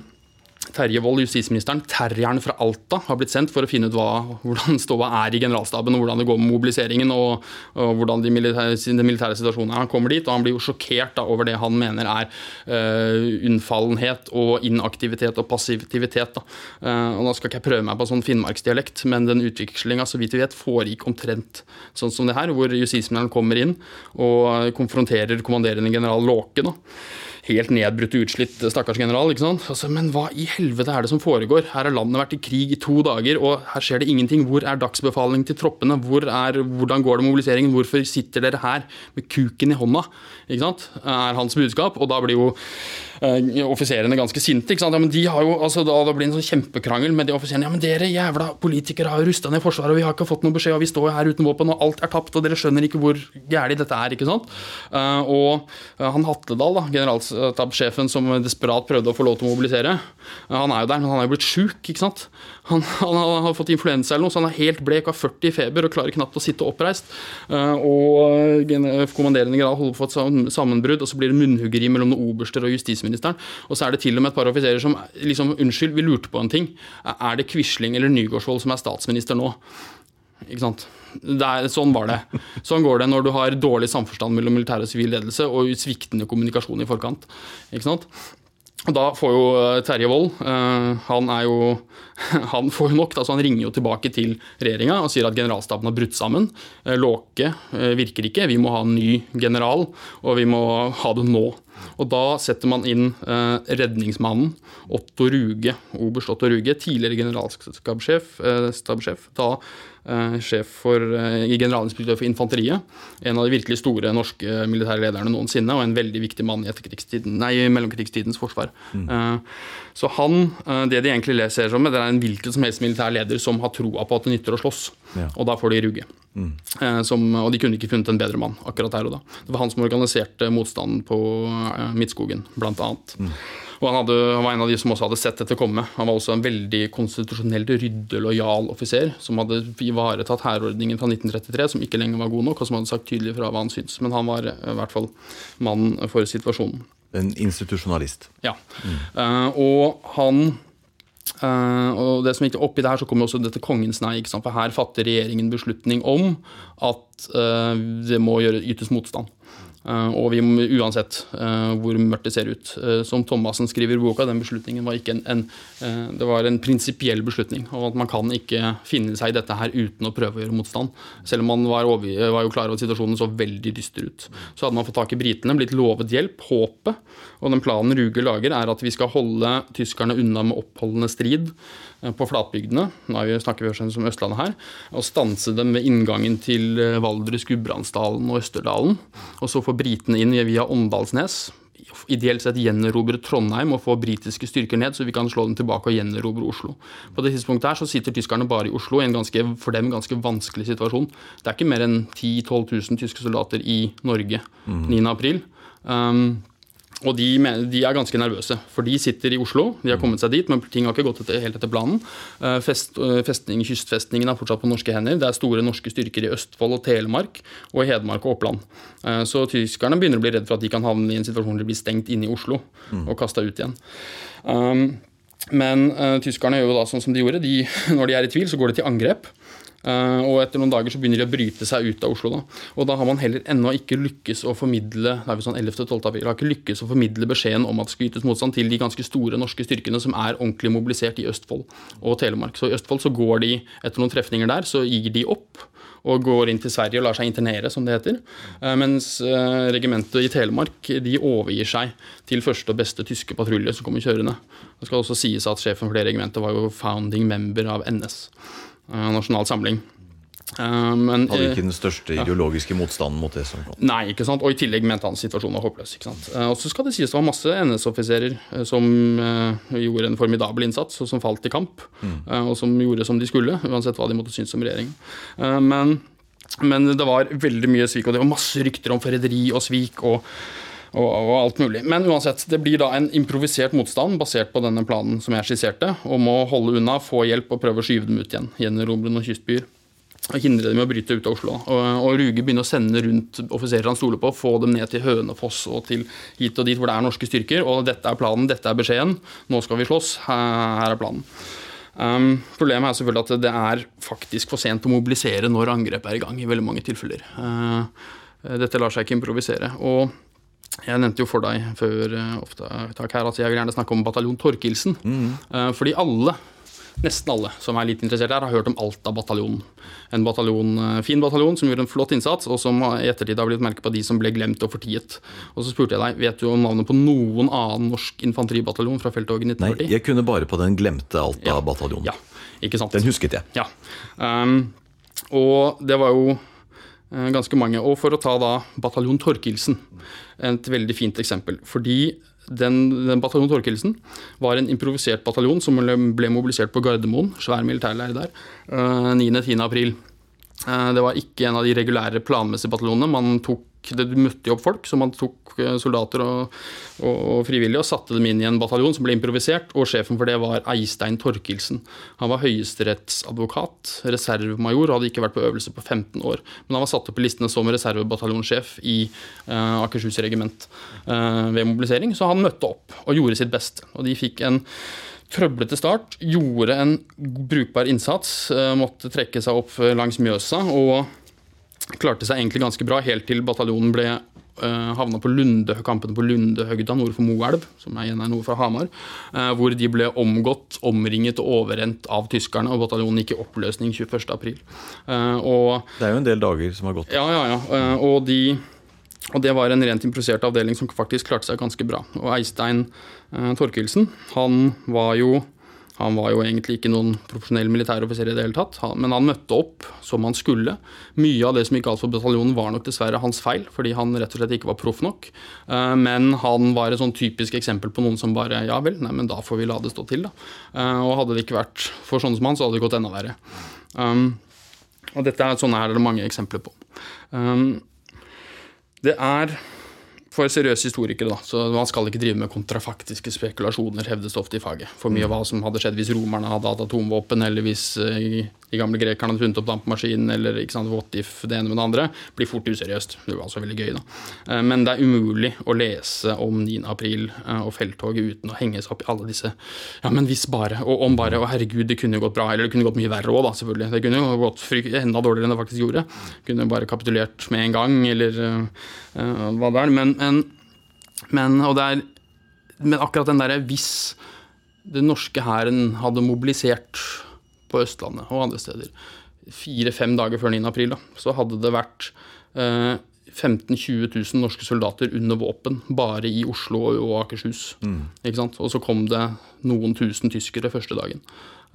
Terje Wold, justisministeren, terrieren fra Alta, har blitt sendt for å finne ut hva, hvordan ståa er i generalstaben, og hvordan det går med mobiliseringen og, og hvordan de militære, den militære situasjonen er. Han kommer dit, og han blir jo sjokkert da, over det han mener er uh, unnfallenhet og inaktivitet og passivitet. Da. Uh, og Nå skal ikke jeg prøve meg på sånn finnmarksdialekt, men den utviklinga så vidt vi vet, foregikk omtrent sånn som det her, hvor justisministeren kommer inn og konfronterer kommanderende general Låke. da helt nedbrutt og utslitt stakkars general. ikke sant? Altså, men hva i helvete er det som foregår? Her har landet vært i krig i to dager, og her skjer det ingenting. Hvor er dagsbefaling til troppene? Hvor er, hvordan går det med mobiliseringen? Hvorfor sitter dere her med kuken i hånda? Ikke sant? Er hans budskap. Og da blir jo offiserene ganske sinte. ikke sant? Ja, men de har jo, altså, da, da blir det en sånn kjempekrangel med de offiserene. Ja, men dere jævla politikere har jo rusta ned Forsvaret, og vi har ikke fått noen beskjed, og vi står her uten våpen, og alt er tapt, og dere skjønner ikke hvor gærlig dette er. ikke sant? Eh, og eh, han Hatledal, da, generalstabssjefen som desperat prøvde å få lov til å mobilisere, eh, han er jo der, men han er jo blitt sjuk, ikke sant? Han, han, har- fått influensa eller noe, så han er helt blek, har 40 i feber og klarer knapt å sitte oppreist. Eh, og kommanderende general holder på å få et sam- sammenbrudd, og så blir det munnhuggeri mellom noen oberster og justisministeren. Og så er det til og med et par offiserer som liksom Unnskyld, vi lurte på en ting. Er det Quisling eller Nygaardsvold som er statsminister nå? Ikke sant? Er, sånn var det. Sånn går det når du har dårlig samforstand mellom militær og sivil ledelse og sviktende kommunikasjon i forkant. Ikke sant? Og Da får jo eh, Terje Wold eh, Han er jo Han får jo nok, Altså han ringer jo tilbake til regjeringa og sier at generalstaben har brutt sammen. Eh, Låke virker ikke, vi må ha en ny general, og vi må ha det nå. Og da setter man inn eh, redningsmannen Otto Ruge, oberst Otto Ruge, tidligere generalstabssjef, eh, da eh, sjef for eh, generalinspektør for infanteriet. En av de virkelig store norske militære lederne noensinne, og en veldig viktig mann i nei, mellomkrigstidens forsvar. Eh, så han, eh, det de egentlig leser som, det er en hvilken som helst militær leder som har troa på at det nytter å slåss. Ja. Og da får de Ruge. Mm. som, og de kunne ikke funnet en bedre mann akkurat der og da. Det var han som organiserte motstanden på Midtskogen, blant annet. Og han, hadde, han var en av de som også hadde sett dette komme. Han var også en veldig konstitusjonelt ryddig, lojal offiser som hadde ivaretatt hærordningen fra 1933, som ikke lenger var god nok, og som hadde sagt tydelig fra hva han syntes. Men han var eh, i hvert fall mannen for situasjonen. En institusjonalist. Ja. Eh, og han Uh, og det som gikk Oppi det her så kommer også dette kongens nei. Ikke? For her fatter regjeringen beslutning om at uh, det må gjøre, ytes motstand. Uh, og vi må uansett uh, hvor mørkt det ser ut. Uh, som Thomassen skriver i boka, den beslutningen var ikke en, en det var en prinsipiell beslutning. Og at man kan ikke finne seg i dette her uten å prøve å gjøre motstand. Selv om man var, over, var jo klar over at situasjonen så veldig dyster ut. Så hadde man fått tak i britene, blitt lovet hjelp, håpet. Og den planen Ruge lager, er at vi skal holde tyskerne unna med oppholdende strid på flatbygdene. Nå snakker vi om Østlandet her. Og stanse dem ved inngangen til Valdres, Gudbrandsdalen og Østerdalen. Og så få britene inn via Åndalsnes. Ideelt sett gjenerobre Trondheim og få britiske styrker ned, så vi kan slå dem tilbake og gjenerobre Oslo. På det tidspunktet her så sitter tyskerne bare i Oslo i en ganske, for dem ganske vanskelig situasjon. Det er ikke mer enn 10 000-12 000 tyske soldater i Norge mm. 9.4. Um, og de, de, er ganske nervøse, for de sitter i Oslo. De har kommet seg dit, men ting har ikke gått etter, helt etter planen. Eh, fest, eh, festning, kystfestningen er fortsatt på norske hender. Det er store norske styrker i Østfold og Telemark og i Hedmark og Oppland. Eh, så tyskerne begynner å bli redd for at de kan havne i en situasjon hvor de blir stengt inne i Oslo og kasta ut igjen. Um, men tyskerne gjør jo da sånn som de gjorde. De, når de er i tvil, så går de til angrep. Uh, og etter noen dager så begynner de å bryte seg ut av Oslo. Da. Og da har man heller ennå ikke lykkes å formidle det er sånn 11.12. april, har ikke lykkes å formidle beskjeden om at det skal ytes motstand til de ganske store norske styrkene som er ordentlig mobilisert i Østfold og Telemark. Så i Østfold så går de, etter noen trefninger der, så gir de opp og går inn til Sverige og lar seg internere, som det heter. Uh, mens uh, regimentet i Telemark de overgir seg til første og beste tyske patrulje som kommer kjørende. Det skal også sies at sjefen for det regimentet var jo founding member av NS. Eh, nasjonal Samling. Uh, men, Hadde ikke den største ideologiske ja. motstanden mot det? som kom. Nei, ikke sant? og i tillegg mente han situasjonen var håpløs. ikke sant? Og så skal det sies det var masse NS-offiserer som gjorde en formidabel innsats, og som falt i kamp. Mm. og som gjorde som de skulle, uansett hva de måtte synes om regjeringen. men, men det var veldig mye svik, og det var masse rykter om forræderi og svik. og og, og, alt mulig. Men uansett, det blir da en improvisert motstand basert på denne planen som jeg skisserte, om å holde unna, få hjelp og prøve å skyve dem ut igjen. Gjenerobre noen kystbyer. Og hindre dem i å bryte ut av Oslo. Og, og Ruge begynner å sende rundt offiserer han stoler på, få dem ned til Hønefoss og til hit og dit hvor det er norske styrker. Og dette er planen, dette er beskjeden. Nå skal vi slåss. Her, er planen. Um, problemet er selvfølgelig at det er faktisk for sent å mobilisere når angrepet er i gang, i veldig mange tilfeller. Uh, dette lar seg ikke improvisere. Og jeg nevnte jo for deg før opptak her, at jeg vil gjerne snakke om bataljon Torkildsen. Mm. Uh, fordi alle, nesten alle som er litt interessert her, har hørt om Alta-bataljonen. En bataljon, fin bataljon som gjorde en flott innsats, og som i ettertid har blitt merket på de som ble glemt og fortiet. Og så spurte jeg deg, vet du om navnet på noen annen norsk infanteribataljon fra felttoget 1940? Nei, jeg kunne bare på den glemte Alta-bataljonen. Ja, ja, ikke sant. Den husket jeg. Ja. Um, og det var jo ganske mange. Og for å ta da bataljon Torkildsen, et veldig fint eksempel. Fordi den, den bataljon Torkildsen var en improvisert bataljon som ble mobilisert på Gardermoen, svær militærleir der, 9.-10. Eh, april. Eh, det var ikke en av de regulære planmessige bataljonene. Man tok det møtte jo opp folk, så man tok eh, soldater og, og, og, frivillige og satte dem inn i en bataljon som ble improvisert, og sjefen for det var Eistein Torkelsen. Han var høyesterettsadvokat, reservemajor, og hadde ikke vært på øvelse på 15 år. Men han var satt opp i listene som reservebataljonssjef i uh, Akershus regiment uh, ved mobilisering, så han møtte opp og gjorde sitt beste. Og de fikk en trøblete start, gjorde en brukbar innsats, måtte trekke seg opp langs Mjøsa. og klarte seg egentlig ganske bra helt til bataljonen ble uh, havna på Lunde, kampene på Lundehøgda nord for Moelv, som er igjen er nord for Hamar, uh, hvor de ble omgått, omringet og overrent av tyskerne, og bataljonen gikk i oppløsning 21.4. Uh, det er jo en del dager som har gått. Ja, ja, ja. Uh, og, de, og det var en rent improvisert avdeling som faktisk klarte seg ganske bra. Og Eistein Torkelsen, han var jo han var jo egentlig ikke noen profesjonell militæroffiser i det hele tatt, men han møtte opp som han skulle. Mye av det som gikk galt for bataljonen, var nok dessverre hans feil, fordi han rett og slett ikke var proff nok. Eh, men han var et sånn typisk eksempel på noen som bare Ja vel, nei, men da får vi la det stå til, da. Eh, og hadde det ikke vært for sånne som han, så hadde det gått enda verre. Um, og dette er sånne her er det mange eksempler på. Um, det er for seriøse historikere, da. Så man skal ikke drive med kontrafaktiske spekulasjoner, hevdes ofte i faget. For mye av hva som hadde skjedd hvis romerne hadde hatt atomvåpen, eller hvis uh, de gamle grekerne hadde funnet opp dampmaskinen, eller ikke sant, what if, det ene med det andre, blir fort useriøst. Det var altså veldig gøy, da. Eh, men det er umulig å lese om 9. april eh, og felttoget uten å henge seg opp i alle disse Ja, men hvis bare, og om bare, og herregud, det kunne jo gått bra. Eller det kunne gått mye verre òg, da, selvfølgelig. Det kunne jo gått enda dårligere enn det faktisk gjorde. Kunne bare kapitulert med en gang, eller uh, hva det er. Men, men, men, og det er, men akkurat den derre hvis den norske hæren hadde mobilisert på Østlandet og andre steder fire-fem dager før 9. april, da, så hadde det vært eh, 15 000-20 000 norske soldater under våpen bare i Oslo og Akershus. Mm. Og så kom det noen tusen tyskere første dagen.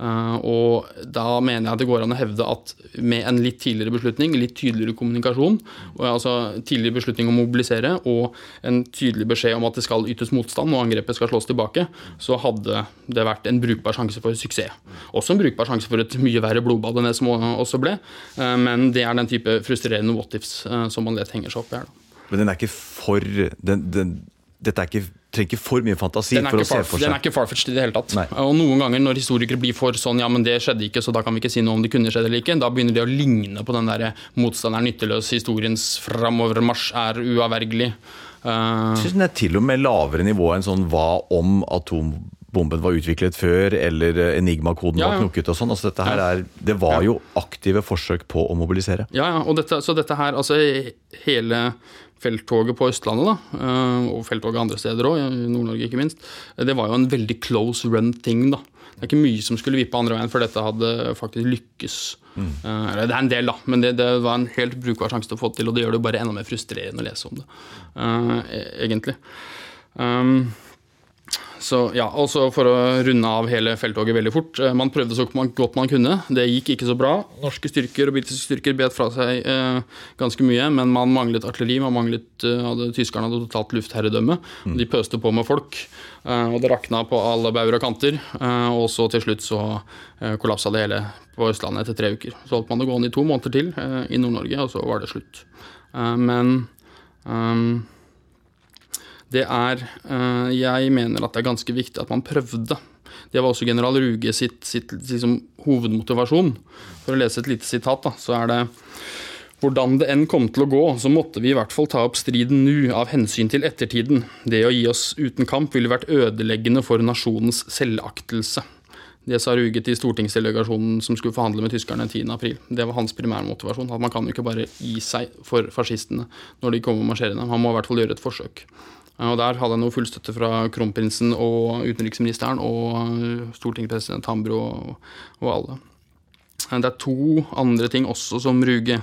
Uh, og da mener jeg at det går an å hevde at med en litt tidligere beslutning, litt tydeligere kommunikasjon, altså tidligere beslutning om å mobilisere og en tydelig beskjed om at det skal ytes motstand og angrepet skal slås tilbake, så hadde det vært en brukbar sjanse for suksess. Også en brukbar sjanse for et mye verre blodbad enn det som også ble, uh, men det er den type frustrerende what ifs uh, som man lett henger seg opp i her. Men den er ikke for den, den, Dette er ikke trenger ikke for mye fantasi for å se for seg. Den er ikke farfetched i det hele tatt. Nei. Og noen ganger når historikere blir for sånn ja, men det skjedde ikke, så da kan vi ikke si noe om det kunne skjedd eller ikke, da begynner de å ligne på den der motstand er nytteløs, historiens framovermarsj er uavvergelig. Uh, syns den er til og med lavere nivå enn sånn hva om atombomben var utviklet før, eller enigmakoden ja, ja. var knukket og sånn. Altså, dette her er, det var jo aktive forsøk på å mobilisere. Ja, ja. Og dette, så dette her, altså hele felttoget på Østlandet, da, eh, og felttoget andre steder òg, i Nord-Norge ikke minst, det var jo en veldig close run thing. da. Det er ikke mye som skulle vippe andre veien før dette hadde faktisk lykkes. Mm. Uh, det er en del, da, men det, det, var en helt brukbar sjanse til å få til, og det gjør det bare enda mer frustrerende å lese om det, uh, egentlig. Um, så ja, også For å runde av hele felttoget veldig fort. Eh, man prøvde så godt man kunne. Det gikk ikke så bra. Norske styrker og britiske styrker bet fra seg eh, ganske mye, men man manglet artilleri. man manglet, eh, hadde, Tyskerne hadde totalt luftherredømme. Mm. De pøste på med folk, eh, og det rakna på alle bauger og kanter. Eh, og så til slutt så eh, kollapsa det hele på Østlandet etter tre uker. Så holdt man det gående i to måneder til i Nord-Norge, og så var det slutt. men um, det er eh, Jeg mener at det er ganske viktig at man prøvde. Det var også general Ruge sitt, sitt liksom, hovedmotivasjon. For å lese et lite sitat, da, så er det hvordan det enn kom til å gå, så måtte vi i hvert fall ta opp striden nå, av hensyn til ettertiden. Det å gi oss uten kamp ville vært ødeleggende for nasjonens selvaktelse. Det sa Ruge til stortingsdelegasjonen som skulle forhandle med tyskerne 10.4. Det var hans primærmotivasjon. At man kan jo ikke bare gi seg for fascistene når de kommer marsjerende. Man må i hvert fall gjøre et forsøk. Og Der hadde jeg noe full støtte fra kronprinsen og utenriksministeren og stortingspresident Hambro og, og, alle. Det er to andre ting også som Ruge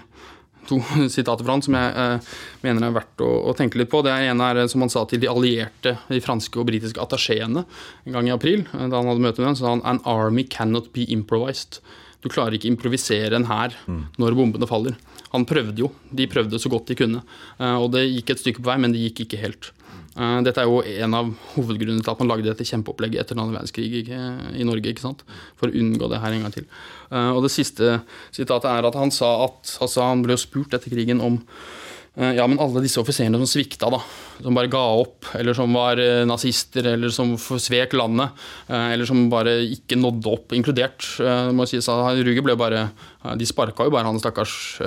To sitater fra han som jeg eh, mener er verdt å, å, tenke litt på. Det ene er som han sa til de allierte, de franske og britiske attachéene en gang i april. Da han hadde møte med dem, sa han An army cannot be improvised. Du klarer ikke improvisere en hær mm. når bombene faller. Han prøvde jo. De prøvde så godt de kunne. Eh, og det gikk et stykke på vei, men det gikk ikke helt. Eh, dette er jo en av hovedgrunnene til at man lagde dette kjempeopplegget etter annen verdenskrig i Norge. ikke sant? For å unngå det her en gang til. Eh, og det siste sitatet er at han sa at altså han ble spurt etter krigen om ja, men alle disse offiserene som svikta, da, som bare ga opp, eller som var eh, nazister, eller som svek landet, eh, eller som bare ikke nådde opp, inkludert må si, Ruge ble bare De sparka jo bare han stakkars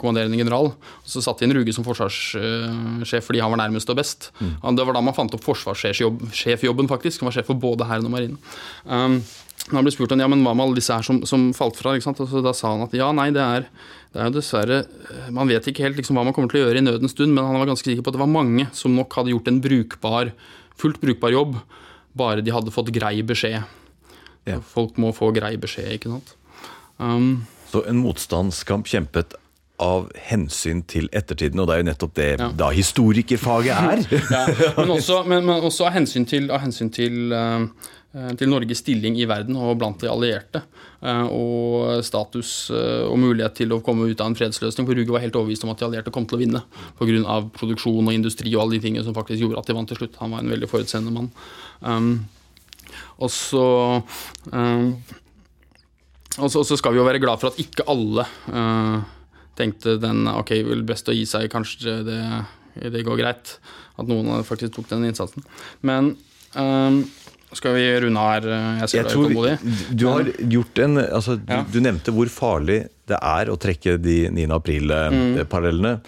kommanderende general. Så satte de inn Ruge som forsvarssjef fordi han var nærmest og best. Mm. Det var da man fant opp forsvarssjefjobben, faktisk. Han var sjef for både hæren og marinen. Um, han ble spurt om ja, men hva med alle disse her som, som falt fra. ikke sant? Og så da sa han at ja, nei, det er, det er jo dessverre Man vet ikke helt liksom hva man kommer til å gjøre i nødens stund, men han var ganske sikker på at det var mange som nok hadde gjort en brukbar, fullt brukbar jobb, bare de hadde fått grei beskjed. Ja. Folk må få grei beskjed, ikke sant. Um, så en motstandskamp kjempet av hensyn til ettertiden, og det er jo nettopp det ja. da historikerfaget er. ja, men, også, men, men også, av hensyn til, av hensyn til uh, Eh, til Norges stilling i verden og blant de allierte. Eh, og status eh, og mulighet til å komme ut av en fredsløsning. For Ruge var helt overbevist om at de allierte kom til å vinne pga. produksjon og industri og alle de tingene som faktisk gjorde at de vant til slutt. Han var en veldig forutseende mann. Um, og så um, skal vi jo være glad for at ikke alle uh, tenkte den ok, vel best å gi seg, kanskje det, det går greit. At noen faktisk tok den innsatsen. Men um, Skal vi runde her? Jeg ser Jeg du er utålmodig. du har gjort en altså, du, Ja. du nevnte hvor farlig det er å trekke de 9. april-parallellene.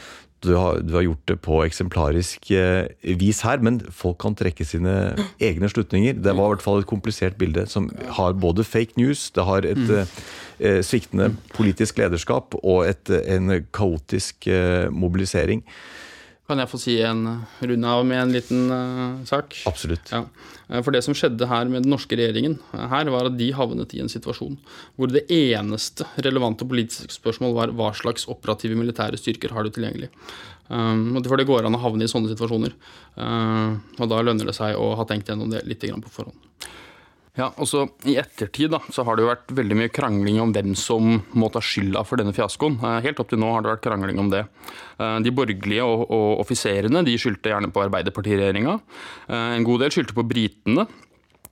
Du, har- du har gjort det på eksemplarisk eh, vis her, men folk kan trekke sine egne slutninger. Det var i hvert fall et komplisert bilde som har både fake news, det har et mm. eh, sviktende politisk lederskap og et, eh, en kaotisk eh, mobilisering. Kan jeg få si en runde av med en liten uh, sak? Absolutt. Ja. Eh, For det som skjedde her med den norske regjeringen, eh, her var at de havnet i en situasjon hvor det eneste relevante politiske spørsmål var hva slags operative militære styrker har du tilgjengelig. Um, For det går an å havne i sånne situasjoner. Uh, og da lønner det seg å ha tenkt gjennom det litt grann på forhånd. Ja, og så I ettertid da, så har det jo vært veldig mye krangling om hvem som må ta skylda for denne fiaskoen. Eh, Helt opp til nå har det vært krangling om det. Eh, De borgerlige og, og offiserene de skyldte gjerne på Arbeiderpartiregjeringa. Eh, En god del skyldte på britene.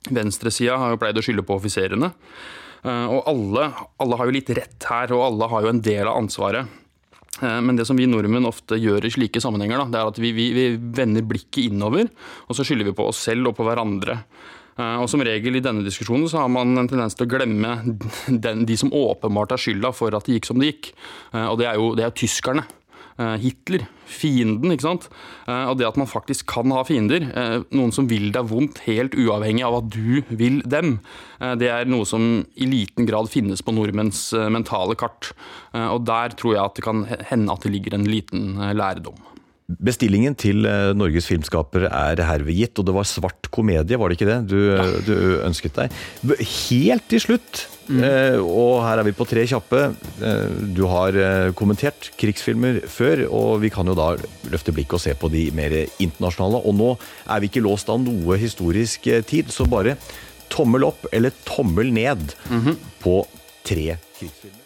Venstresida har jo pleid å skylde på offiserene. Og alle, alle har jo litt rett her, og alle har jo en del av ansvaret. Men det som vi nordmenn ofte gjør i slike sammenhenger, da, det er at vi, vi, vi vender blikket innover, og så skylder vi på oss selv og på hverandre. Eh, Og Som regel i denne diskusjonen så har man en tendens til å glemme den, de som åpenbart har skylda for at det gikk som det gikk. Eh, Og det er jo, det er tyskerne. Eh, Hitler, fienden, ikke sant. Og det at man faktisk kan ha fiender, noen som vil deg vondt helt uavhengig av at du vil dem, det er noe som i liten grad finnes på nordmenns mentale kart. Og der tror jeg at det kan hende at det ligger en liten læredom. Bestillingen til eh, Norges filmskapere er herved gitt, og det var svart komedie, var det ikke det? Du, du ønsket deg? Helt til slutt, eh, og her er vi på tre kjappe, eh, du har kommentert krigsfilmer før, og vi kan jo da løfte blikket og se på de mer internasjonale, og nå er vi ikke låst av noe historisk tid, så bare tommel opp eller tommel ned på tre krigsfilmer.